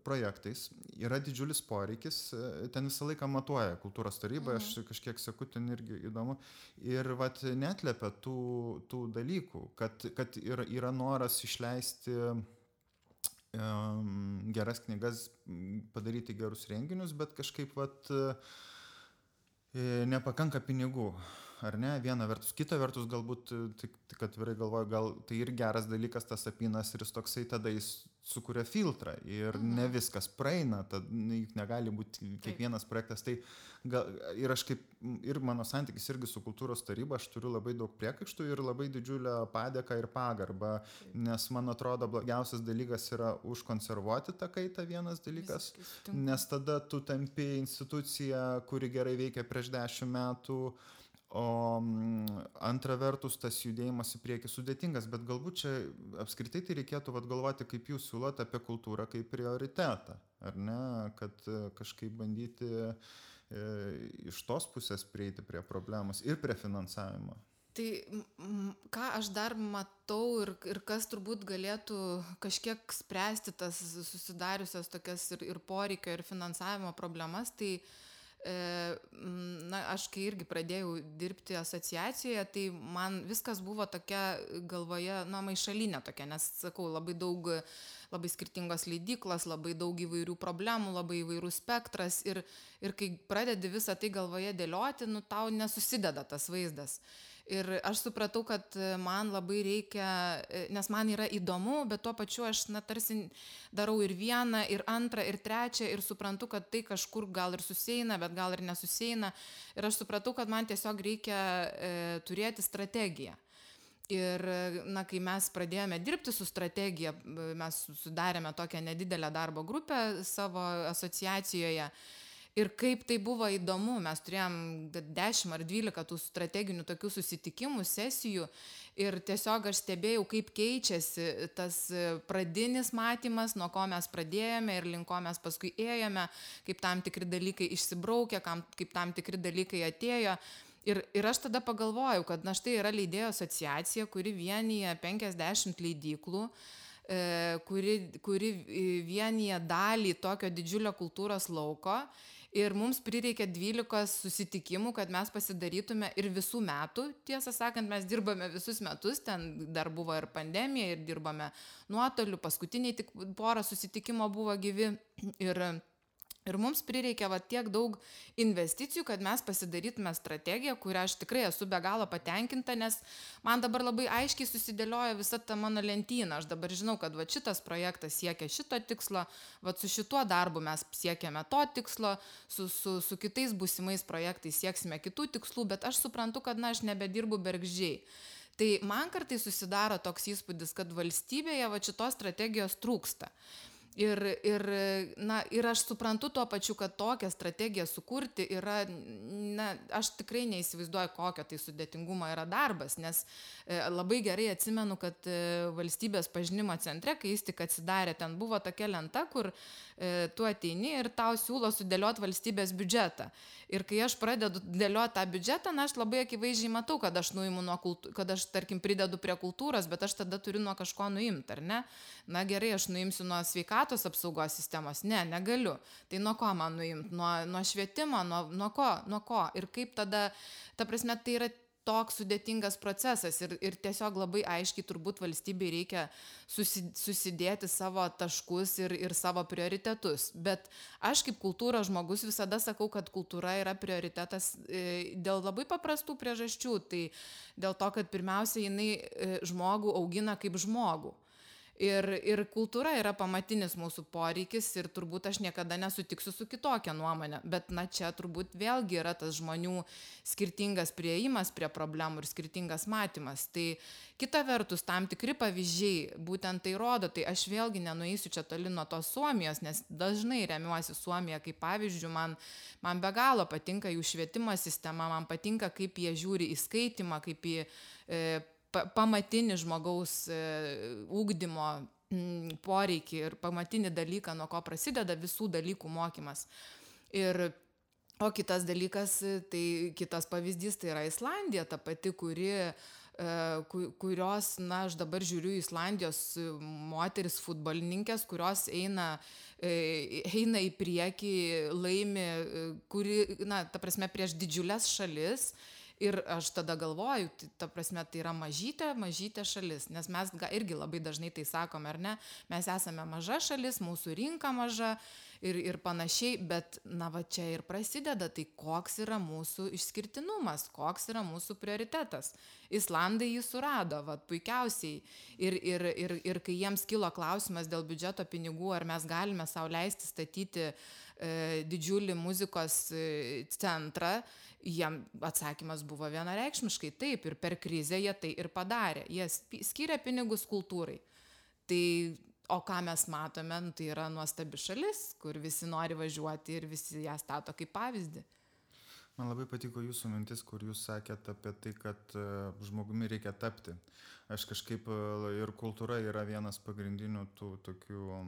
projektais, yra didžiulis poreikis, ten visą laiką matuoja kultūros taryba, mhm. aš kažkiek seku ten irgi įdomu, ir vat netlepia tų, tų dalykų, kad, kad yra, yra noras išleisti geras knygas, padaryti gerus renginius, bet kažkaip vat, e, nepakanka pinigų ar ne? Viena vertus. Kita vertus galbūt tik tik atvirai galvoju gal tai ir geras dalykas tas apynas ir jis toksai tada jis sukuria filtrą ir mhm. ne viskas praeina tad nu, juk negali būt kiekvienas projektas. Tai gal ir aš kaip ir mano santykis irgi su kultūros taryba aš turiu labai daug priekaištų ir labai didžiulę padėką ir pagarbą nes man atrodo blogiausias dalykas yra užkonservuoti tą kaitą vienas dalykas nes tada tu tampi institucija kuri gerai veikė prieš dešim metų o mm, antra vertus tas judėjimas į priekį sudėtingas bet galbūt čia apskritai tai reikėtų vat galvoti kaip jūs siūlot apie kultūrą kaip prioritetą ar ne? Kad e, kažkaip bandyti e, iš tos pusės prieiti prie problemos ir prie finansavimo. Tai ką aš dar matau ir, ir kas turbūt galėtų kažkiek spręsti tas susidariusias tokias ir, ir poreikio, ir finansavimo problemas, tai uh, na, aš kai irgi pradėjau dirbti asociacijoje, tai man viskas buvo tokia galvoje, na, maišalinė tokia, nes, sakau, labai daug, labai skirtingos leidyklos, labai daug įvairių problemų, labai įvairių spektras ir, ir kai pradedi visą tai galvoje dėlioti, nu, tau nesusideda tas vaizdas. Ir aš supratau, kad man labai reikia, nes man yra įdomu, bet tuo pačiu aš, na, tarsi darau ir vieną, ir antrą, ir trečią, ir suprantu, kad tai kažkur gal ir susieina, bet gal ir nesusieina. Ir aš supratau, kad man tiesiog reikia e, turėti strategiją. Ir, na, kai mes pradėjome dirbti su strategija, mes sudarėme tokią nedidelę darbo grupę savo asociacijoje ir kaip tai buvo įdomu mes turėjom dešim ar dvylika tų strateginių tokių susitikimų sesijų. Ir tiesiog aš stebėjau kaip keičiasi tas pradinis matymas nuo ko mes pradėjome ir link ko mes paskui ėjome kaip tam tikri dalykai išsibraukė kaip tam tikri dalykai atėjo. Ir ir aš tada pagalvojau kad na štai yra leidėjų asociacija kuri vienija penkiasdešimt leidyklų e, kuri, kuri vienyje dalį tokio didžiulio kultūros lauko ir mums prireikė dvylikos susitikimų kad mes pasidarytume ir visų metų. Tiesą sakant mes dirbame visus metus ten dar buvo ir pandemija ir dirbame nuotoliu paskutiniai tik pora susitikimo buvo gyvi. Ir Ir mums prireikė va tiek daug investicijų, kad mes pasidarytume strategiją, kurią aš tikrai esu be galo patenkinta, nes man dabar labai aiškiai susidėlioja visa ta mano lentyna. Aš dabar žinau, kad va šitas projektas siekia šito tikslo, va su šituo darbu mes siekiame to tikslo, su, su, su kitais būsimais projektais sieksime kitų tikslų, bet aš suprantu, kad na aš nebedirbu bergždžiai. Tai man kartai susidaro toks įspūdis, kad valstybėje va šitos strategijos trūksta. Ir, ir, na, ir aš suprantu tuo pačiu, kad tokią strategiją sukurti yra, na, aš tikrai neįsivaizduoju, kokio tai sudėtingumo yra darbas, nes e, labai gerai atsimenu, kad e, valstybės pažinimo centre, kai jis tik atsidarė, ten buvo tokia lenta, kur e, tu ateini ir tau siūlo sudėlioti valstybės biudžetą. Ir kai aš pradedu dėlioti tą biudžetą, na, aš labai akivaizdžiai matau, kad aš nuimu nuo kultūros, kad aš, tarkim, pridedu prie kultūros, bet aš tada turiu nuo kažko nuimti, ar ne? Na gerai, aš nuimsiu nuo sveikatos sveikatos apsaugos sistemos? Ne negaliu. Tai nuo ko man nuimt? Nuo nuo švietimo nuo nuo ko nuo ko? Ir kaip tada ta prasme tai yra toks sudėtingas procesas ir ir tiesiog labai aiškiai turbūt valstybei reikia susi susidėti savo taškus ir ir savo prioritetus. Bet aš kaip kultūros žmogus visada sakau kad kultūra yra prioritetas e, dėl labai paprastų priežasčių. Tai dėl to kad pirmiausia jinai e, žmogų augina kaip žmogų ir ir kultūra yra pamatinis mūsų poreikis ir turbūt aš niekada nesutiksiu su kitokia nuomone. Bet na čia turbūt vėlgi yra tas žmonių skirtingas priėjimas prie problemų ir skirtingas matymas. Tai kita vertus tam tikri pavyzdžiai būtent tai rodo. Tai aš vėlgi nenueisiu čia toli nuo tos suomijos nes dažnai remiuosi suomija kaip pavyzdžiu man man be galo patinka jų švietimo sistema man patinka kaip jie žiūri į skaitymą kaip į e, pamatinį žmogaus e, ugdymo mm, poreikį ir pamatinį dalyką, nuo ko prasideda visų dalykų mokymas. Ir O kitas dalykas, tai kitas pavyzdys, tai yra Islandija, ta pati, kuri e, kurios, na, aš dabar žiūriu Islandijos moteris futbolininkės, kurios eina, e, eina į priekį, laimi, kuri, na, ta prasme, prieš didžiulės šalis ir aš tada galvoju tai ta prasme tai yra mažytė mažytė šalis nes mes irgi labai dažnai tai sakom ar ne mes esame maža šalis mūsų rinka maža ir ir panašiai bet na va čia ir prasideda tai koks yra mūsų išskirtinumas koks yra mūsų prioritetas. Islandai jį surado vat puikiausiai. Ir ir ir ir kai jiems kilo klausimas dėl biudžeto pinigų ar mes galime sau leisti statyti e, didžiulį muzikos e, centrą jiem atsakymas buvo vienareikšmiškai taip ir per krizę jie tai ir padarė. Jie skyrė pinigus kultūrai. Tai o ką mes matome nu tai yra nuostabi šalis kur visi nori važiuoti ir visi ją stato kaip pavyzdį Man labai patiko jūsų mintis, kur jūs sakėt apie tai, kad e, žmogumi reikia tapti. Aš kažkaip e, ir kultūra yra vienas pagrindinių tų tokių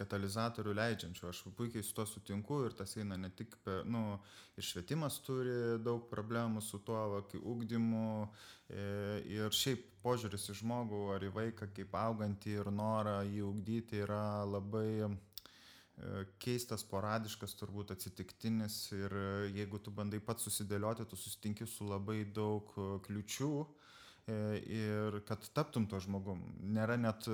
katalizatorių leidžiančių. Aš puikiai su to sutinku ir tas eina ne tik, pe, nu, ir švietimas turi daug problemų su tuo, va, kai ugdymu e, ir šiaip požiūris į žmogų ar į vaiką kaip augantį ir norą jį ugdyti yra labai keistas, sporadiškas, turbūt atsitiktinis ir e, jeigu tu bandai pats susidėlioti, tu susitinki su labai daug e, kliučių ir kad taptum to žmogum. Nėra net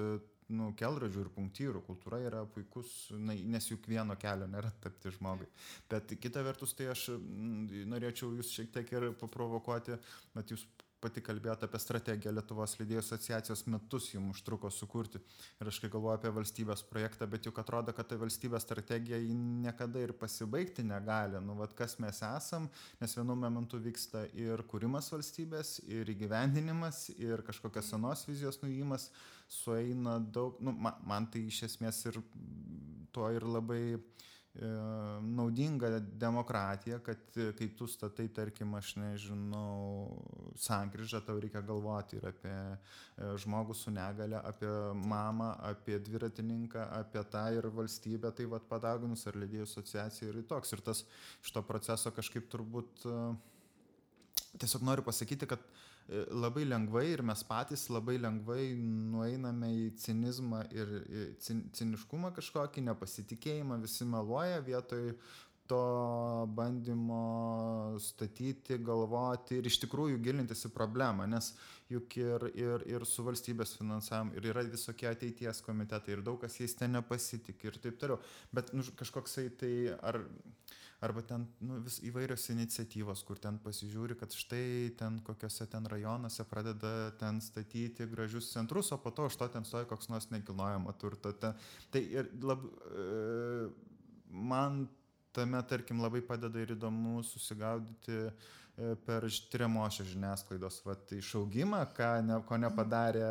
nu, kelrodžių ir punktyrų. Kultūra yra puikus, na, nes juk vieno kelio nėra tapti žmogui. Bet kita vertus, tai aš norėčiau jūs šiek tiek ir paprovokuoti, bet jūs pati kalbėjot apie strategiją Lietuvos leidėjų asociacijos metus jums užtruko sukurti. Ir aš kai galvoju apie valstybės projektą, bet juk atrodo, kad ta valstybės strategija niekada ir pasibaigti negali. Nu, vad kas mes esam, nes vienu momentu vyksta ir kūrimas valstybės, ir įgyvendinimas, ir kažkokios senos vizijos nuimas, sueina daug, nu, man, man tai iš esmės ir to ir labai naudinga demokratija, kad kai tu statai, tarkim, aš nežinau, sankryžą, tau reikia galvoti ir apie e, žmogų su negale, apie mamą, apie dviratininką, apie tą ir valstybę, tai vad padaginus ar lydėjų asociacija ir toks. Ir tas iš to proceso kažkaip turbūt e, tiesiog noriu pasakyti, kad E, labai lengvai ir mes patys labai lengvai nueiname į cinizmą ir cin, ciniškumą kažkokį, nepasitikėjimą, visi meluoja vietoj to bandymo statyti, galvoti ir iš tikrųjų gilintis į problemą, nes juk ir, ir, ir su valstybės finansavimu ir yra visokie ateities komitetai ir daug kas jais ten nepasitik ir taip toliau, bet nu, kažkoksai tai ar arba ten nu, vis įvairios iniciatyvos, kur ten pasižiūri, kad štai ten kokiuose ten rajonuose pradeda ten statyti gražius centrus, o po to už to ten stoja koks nors nekilnojamo turto. Ten. Tai ir lab, e, man tame, tarkim, labai padeda ir įdomu susigaudyti e, per tyriamošią žiniasklaidos vat, išaugimą, ne, ko nepadarė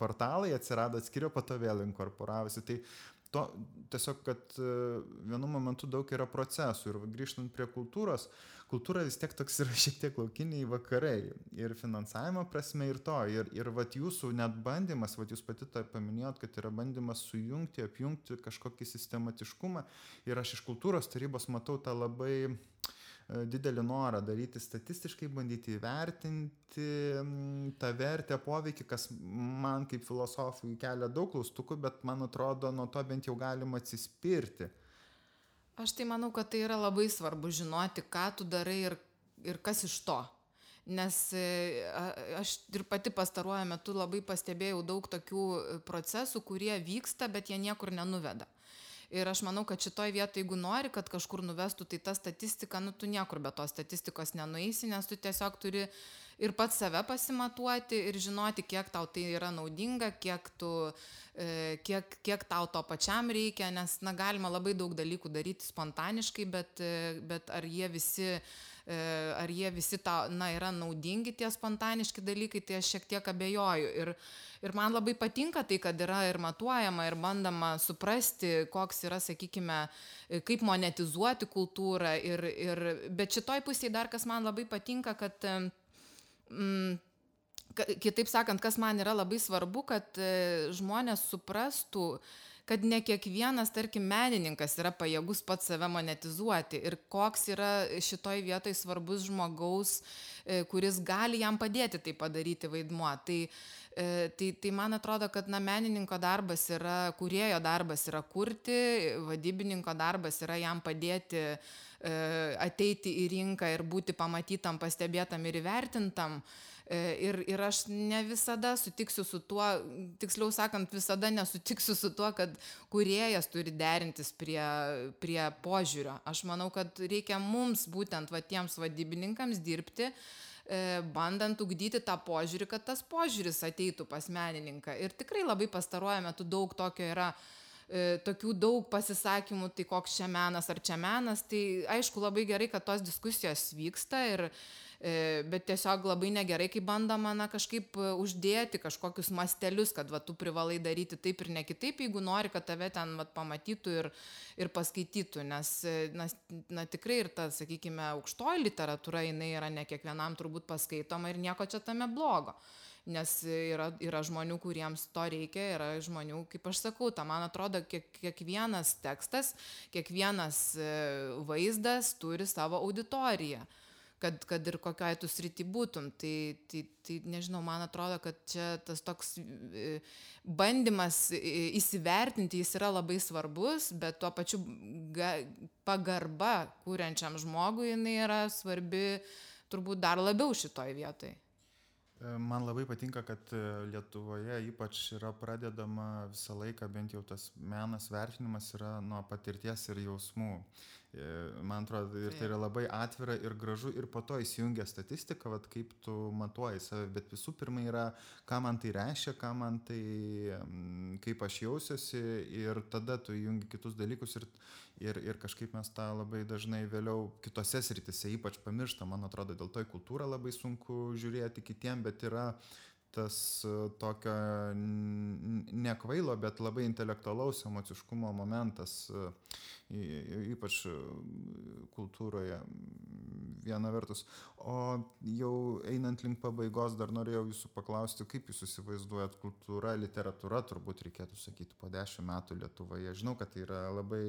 portalai, atsirado atskirio, po to vėl inkorporavosi. Tai to tiesiog, kad e, vienu momentu daug yra procesų ir grįžtant prie kultūros, kultūra vis tiek toks yra [laughs] šiek tiek laukiniai vakarai ir finansavimo prasme ir to. Ir, ir vat jūsų net bandymas, vat jūs pati tą paminėjot, kad yra bandymas sujungti, apjungti kažkokį sistematiškumą ir aš iš kultūros tarybos matau tą labai didelį norą daryti statistiškai, bandyti įvertinti tą vertę, poveikį, kas man kaip filosofui kelia daug klaustukų, bet man atrodo, nuo to bent jau galima atsispirti. Aš tai manau, kad tai yra labai svarbu žinoti, ką tu darai ir, ir kas iš to. Nes e, aš ir pati pastaruoju metu labai pastebėjau daug tokių procesų, kurie vyksta, bet jie niekur nenuveda. Ir aš manau, kad šitoj vietoje, jeigu nori, kad kažkur nuvestų, tai ta statistika, nu tu niekur be tos statistikos nenueisi, nes tu tiesiog turi ir pats save pasimatuoti ir žinoti, kiek tau tai yra naudinga, kiek, tu, e, kiek, kiek tau to pačiam reikia, nes, na, galima labai daug dalykų daryti spontaniškai, bet, e, bet ar jie visi ar jie visi tau, na, yra naudingi tie spontaniški dalykai, tai aš šiek tiek abejoju. Ir, ir man labai patinka tai, kad yra ir matuojama, ir bandama suprasti, koks yra, sakykime, kaip monetizuoti kultūrą. Ir, ir, bet šitoj pusėje dar kas man labai patinka, kad mm, kitaip sakant, kas man yra labai svarbu, kad e, žmonės suprastų, kad ne kiekvienas, tarkim, menininkas yra pajėgus pats save monetizuoti ir koks yra šitoj vietoj svarbus žmogaus, e, kuris gali jam padėti tai padaryti vaidmuo. Tai, e, tai, tai man atrodo, kad na, menininko darbas yra, kurėjo darbas yra kurti, vadybininko darbas yra jam padėti ateiti į rinką ir būti pamatytam, pastebėtam ir įvertintam. E, ir, ir aš ne visada sutiksiu su tuo, tiksliau sakant, visada nesutiksiu su tuo, kad kuriejas turi derintis prie, prie požiūrio. Aš manau, kad reikia mums būtent va tiems vadybininkams dirbti e, bandant ugdyti tą požiūrį, kad tas požiūris ateitų pas menininką. Ir tikrai labai pastaruoju metu daug tokio yra e, tokių daug pasisakymų, tai koks čia menas ar čia menas, tai aišku labai gerai, kad tos diskusijos vyksta ir, E, bet tiesiog labai negerai, kai bandoma na, kažkaip e, uždėti kažkokius mastelius, kad va, tu privalai daryti taip ir ne kitaip, jeigu nori, kad tave ten va, pamatytų ir, ir paskaitytų, nes e, na, na, tikrai ir ta, sakykime, aukštoji literatūra, jinai yra ne kiekvienam turbūt paskaitoma ir nieko čia tame blogo. Nes yra, yra žmonių, kuriems to reikia, yra žmonių, kaip aš sakau, ta man atrodo, kiek, kiekvienas tekstas, kiekvienas vaizdas turi savo auditoriją kad, kad ir kokioje tu srity būtum. Tai, tai, tai nežinau, man atrodo, kad čia tas toks e, bandymas įsivertinti, jis yra labai svarbus, bet tuo pačiu ga, pagarba kūrenčiam žmogui jinai yra svarbi turbūt dar labiau šitoj vietoj. E, man labai patinka, kad e, Lietuvoje ypač yra pradedama visą laiką, bent jau tas menas vertinimas yra nuo patirties ir jausmų. E, man atrodo, ir tai yra labai atvira ir gražu ir po to įsijungia statistika, vat, kaip tu matuoji save, bet visų pirma yra, ką man tai reiškia, ką man tai, kaip aš jausiuosi ir tada tu įjungi kitus dalykus ir, ir, ir kažkaip mes tą labai dažnai vėliau kitose sritise ypač pamirštam, man atrodo, dėl to į kultūrą labai sunku žiūrėti kitiem, bet yra tas e, tokio ne kvailo, bet labai intelektualaus emociškumo momentas, e, ypač e, kultūroje viena vertus. O jau einant link pabaigos dar norėjau jūsų paklausti, kaip jūs įsivaizduojat kultūra, literatūra, turbūt reikėtų sakyti, po dešimt metų Lietuvoje. Žinau, kad tai yra labai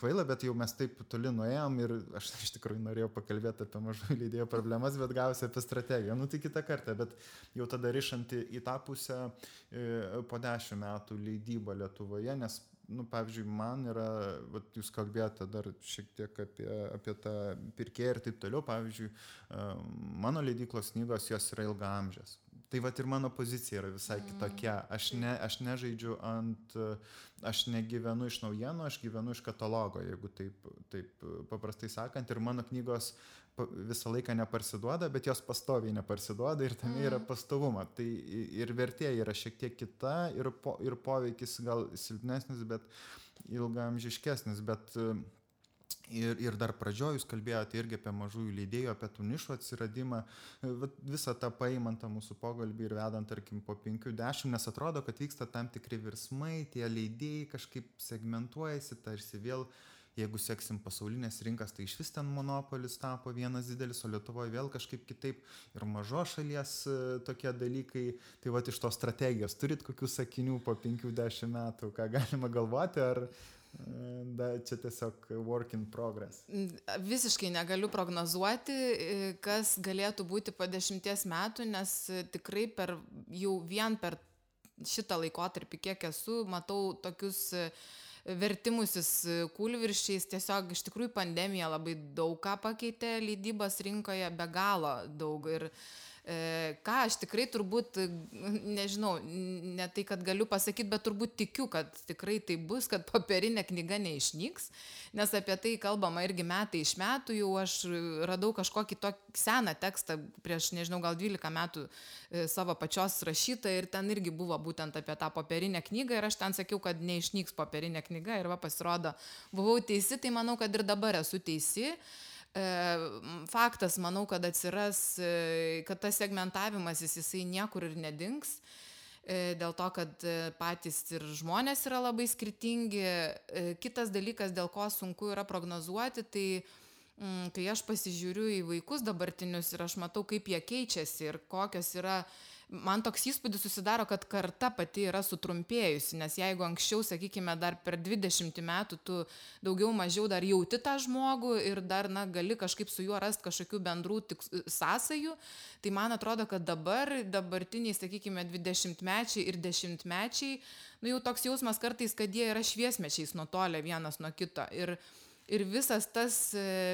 kvaila, bet jau mes taip toli nuėjom ir aš iš tikrųjų norėjau pakalbėti apie mažų leidėjų problemas, bet gausi apie strategiją. Nu tai kitą kartą, bet jau tada rišanti į tą pusę e, po dešimt metų leidybą Lietuvoje, nes, nu, pavyzdžiui, man yra, vat, jūs kalbėjote dar šiek tiek apie, apie tą pirkėją ir taip toliau, pavyzdžiui, mano leidyklos knygos jos yra ilgamžės. Tai va ir mano pozicija yra visai mm. kitokia. Aš, ne, aš nežaidžiu ant, aš negyvenu iš naujienų, aš gyvenu iš katalogo, jeigu taip, taip paprastai sakant. Ir mano knygos visą laiką neparsiduoda, bet jos pastoviai neparsiduoda ir tame yra mm. pastovuma. Tai ir vertė yra šiek tiek kita ir, po, ir poveikis gal silpnesnis, bet ilgamžiškesnis. Bet Ir, ir dar pradžioj jūs kalbėjote irgi apie mažųjų leidėjų, apie tų nišų atsiradimą, Vat visą tą paimant tą mūsų pokalbį ir vedant, tarkim, po 5-10, nes atrodo, kad vyksta tam tikri virsmai, tie leidėjai kažkaip segmentuojasi, tarsi vėl uh, jeigu seksim pasaulines rinkas, tai iš vis ten monopolis tapo vienas didelis, o Lietuvoje vėl kažkaip kitaip ir mažo šalies e, tokie dalykai. Tai va iš tos strategijos turit kokių sakinių po 50 metų, ką galima galvoti, ar e, Da, čia tiesiog work in progress. Visiškai negaliu prognozuoti, e, kas galėtų būti po dešimties metų, nes tikrai per, jau vien per šitą laikotarpį, kiek esu, matau tokius uh, vertimusis kūlviršiais, tiesiog iš tikrųjų pandemija labai daug ką pakeitė leidybos rinkoje, be galo daug. Ir E, ką aš tikrai turbūt, nežinau, ne tai, kad galiu pasakyti, bet turbūt tikiu, kad tikrai tai bus, kad popierinė knyga neišnyks, nes apie tai kalbama irgi metai iš metų, jau aš radau kažkokį tokį seną tekstą prieš, nežinau, gal 12 metų e, savo pačios rašytą ir ten irgi buvo būtent apie tą popierinę knygą ir aš ten sakiau, kad neišnyks popierinė knyga ir va pasirodo, buvau teisi, tai manau, kad ir dabar esu teisi. E, faktas, manau, kad atsiras, e, kad tas segmentavimas jis, jisai niekur ir nedings, e, dėl to, kad patys ir žmonės yra labai skirtingi. Kitas dalykas, dėl ko sunku yra prognozuoti, tai kai aš pasižiūriu į vaikus dabartinius ir aš matau, kaip jie keičiasi ir kokios yra man toks įspūdis susidaro, kad karta pati yra sutrumpėjusi, nes jeigu anksčiau, sakykime, dar per 20 metų tu daugiau mažiau dar jauti tą žmogų ir dar, na, gali kažkaip su juo rasti kažkokių bendrų tik, sąsajų, tai man atrodo, kad dabar, dabartiniai, sakykime, 20 mečiai ir 10 mečiai, nu jau toks jausmas kartais, kad jie yra šviesmečiais nutolę vienas nuo kito. Ir, ir visas tas,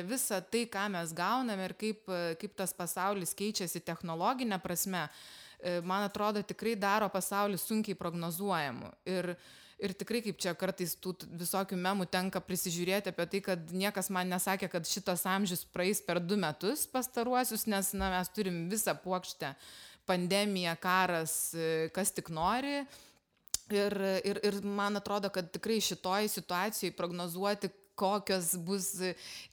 visa tai, ką mes gauname ir kaip, kaip tas pasaulis keičiasi technologinė prasme, E, man atrodo, tikrai daro pasaulį sunkiai prognozuojamu. Ir, ir tikrai kaip čia kartais tų visokių memų tenka prisižiūrėti apie tai, kad niekas man nesakė, kad šitas amžius praeis per du metus pastaruosius, nes na, mes turim visą plokštę pandemija, karas, e, kas tik nori. Ir, ir, ir man atrodo, kad tikrai šitoj situacijai prognozuoti, kokios bus,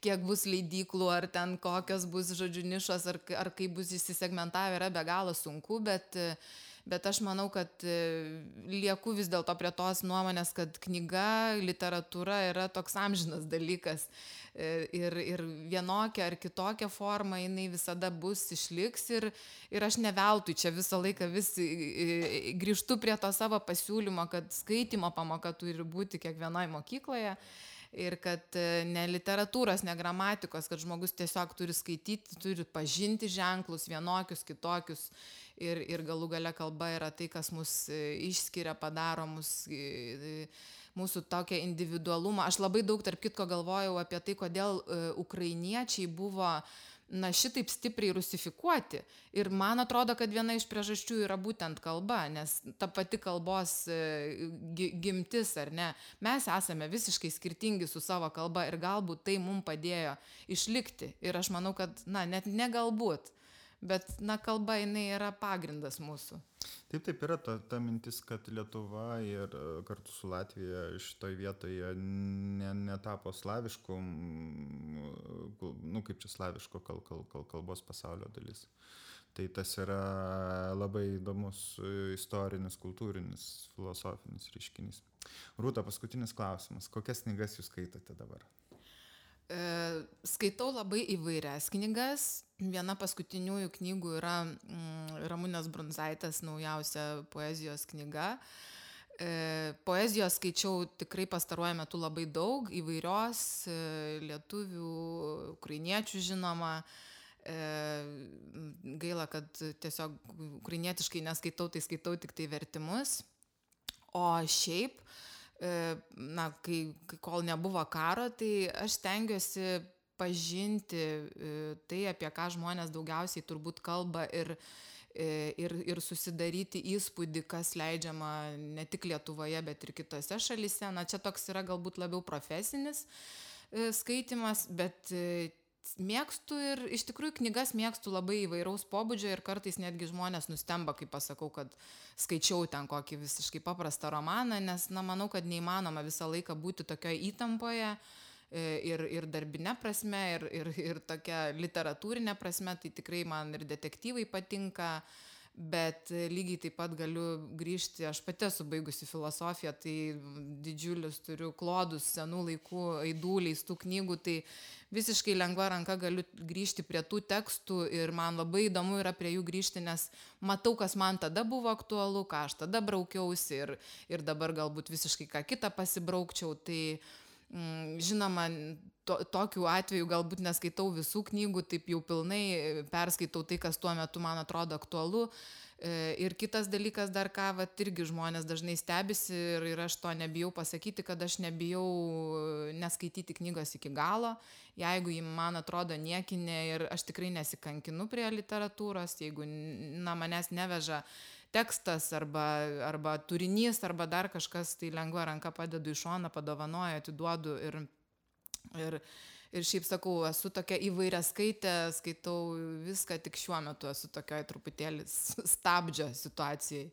kiek bus leidyklų, ar ten kokios bus, žodžiu, nišos, ar, ar kaip bus įsisegmentavę, yra be galo sunku, bet, bet aš manau, kad lieku vis dėlto prie tos nuomonės, kad knyga, literatūra yra toks amžinas dalykas. Ir, ir vienokia ar kitokia forma jinai visada bus, išliks ir, ir aš neveltui čia visą laiką vis grįžtu prie to savo pasiūlymo, kad skaitimo pamoka turi būti kiekvienoje mokykloje ir kad e, ne literatūros, ne gramatikos, kad žmogus tiesiog turi skaityti, turi pažinti ženklus vienokius, kitokius ir, ir galų gale kalba yra tai, kas mus e, išskiria, padaro mus e, mūsų tokią individualumą. Aš labai daug, tarp kitko, galvojau apie tai, kodėl ukrainiečiai buvo uh, na šitaip stipriai rusifikuoti. Ir man atrodo, kad viena iš priežasčių yra būtent kalba, nes ta pati kalbos e, gimtis ar ne, mes esame visiškai skirtingi su savo kalba ir galbūt tai mums padėjo išlikti. Ir aš manau, kad, na, net negalbūt, bet, na, kalba jinai yra pagrindas mūsų. Taip, taip yra ta, ta mintis, kad Lietuva ir e, kartu su Latvija šitoje vietoje ne, netapo slaviškų, nu kaip čia slaviško kal, kal, kal, kalbos pasaulio dalis. Tai tas yra labai įdomus istorinis, kultūrinis, filosofinis reiškinys. Rūta, paskutinis klausimas. Kokias knygas jūs skaitote dabar? E, skaitau labai įvairias knygas. Viena paskutiniųjų knygų yra mm, Ramūnės Brunzaitės naujausia poezijos knyga. E, poezijos skaičiau tikrai pastaruoju metu labai daug, įvairios, e, lietuvių, ukrainiečių žinoma. Gaila, kad tiesiog ukrainietiškai neskaitau, tai skaitau tik tai vertimus. O šiaip, E, na, kai, kai kol nebuvo karo, tai aš stengiuosi pažinti e, tai, apie ką žmonės daugiausiai turbūt kalba ir, e, ir, ir susidaryti įspūdį, kas leidžiama ne tik Lietuvoje, bet ir kitose šalise. Na, čia toks yra galbūt labiau profesinis skaitimas, bet mėgstu ir iš tikrųjų knygas mėgstu labai įvairaus pobūdžio ir kartais netgi žmonės nustemba, kai pasakau, kad skaičiau ten kokį visiškai paprastą romaną, nes, na, manau, kad neįmanoma visą laiką būti tokioje įtampoje e, ir, ir darbinė prasme, ir, ir, ir tokia literatūrinė prasme, tai tikrai man ir detektyvai patinka, uh, bet lygiai taip pat galiu grįžti, aš pati esu baigusi filosofiją, tai didžiulius turiu klodus senų laikų, aidų, leistų knygų, tai visiškai lengva ranka galiu grįžti prie tų tekstų ir man labai įdomu yra prie jų grįžti, nes matau, kas man tada buvo aktualu, ką aš tada braukiausi ir, ir dabar galbūt visiškai ką kitą pasibraukčiau. Tai, Mm, žinoma, to, tokiu atveju galbūt neskaitau visų knygų, taip jau pilnai perskaitau tai, kas tuo metu man atrodo aktualu. E, ir kitas dalykas dar ką, va, irgi žmonės dažnai stebisi ir, ir aš to nebijau pasakyti, kad aš nebijau neskaityti knygos iki galo, jeigu ji man atrodo niekinė ir aš tikrai nesikankinu prie literatūros, jeigu na, manęs neveža tekstas arba, arba turinys arba dar kažkas, tai lengva ranka padedu į šoną, padovanoju, atiduodu ir, ir, ir šiaip sakau, esu tokia įvairia skaitė, skaitau viską, tik šiuo metu esu tokioj truputėlį stabdžio situacijai.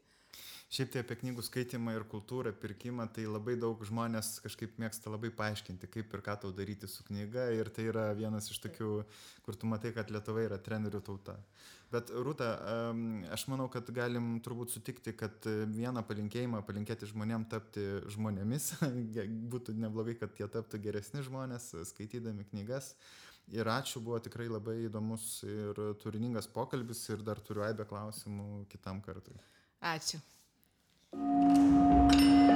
Šiaip tai apie knygų skaitimą ir kultūrą, pirkimą, tai labai daug žmonės kažkaip mėgsta labai paaiškinti, kaip ir ką tau daryti su knyga. Ir tai yra vienas iš tokių, kur tu matai, kad Lietuva yra trenerių tauta. Bet Rūta, aš manau, kad galim turbūt sutikti, kad vieną palinkėjimą palinkėti žmonėm tapti žmonėmis. [laughs] Būtų neblogai, kad jie taptų geresni žmonės, skaitydami knygas. Ir ačiū, buvo tikrai labai įdomus ir turiningas pokalbis ir dar turiu aibę klausimų kitam kartui. Ačiū. you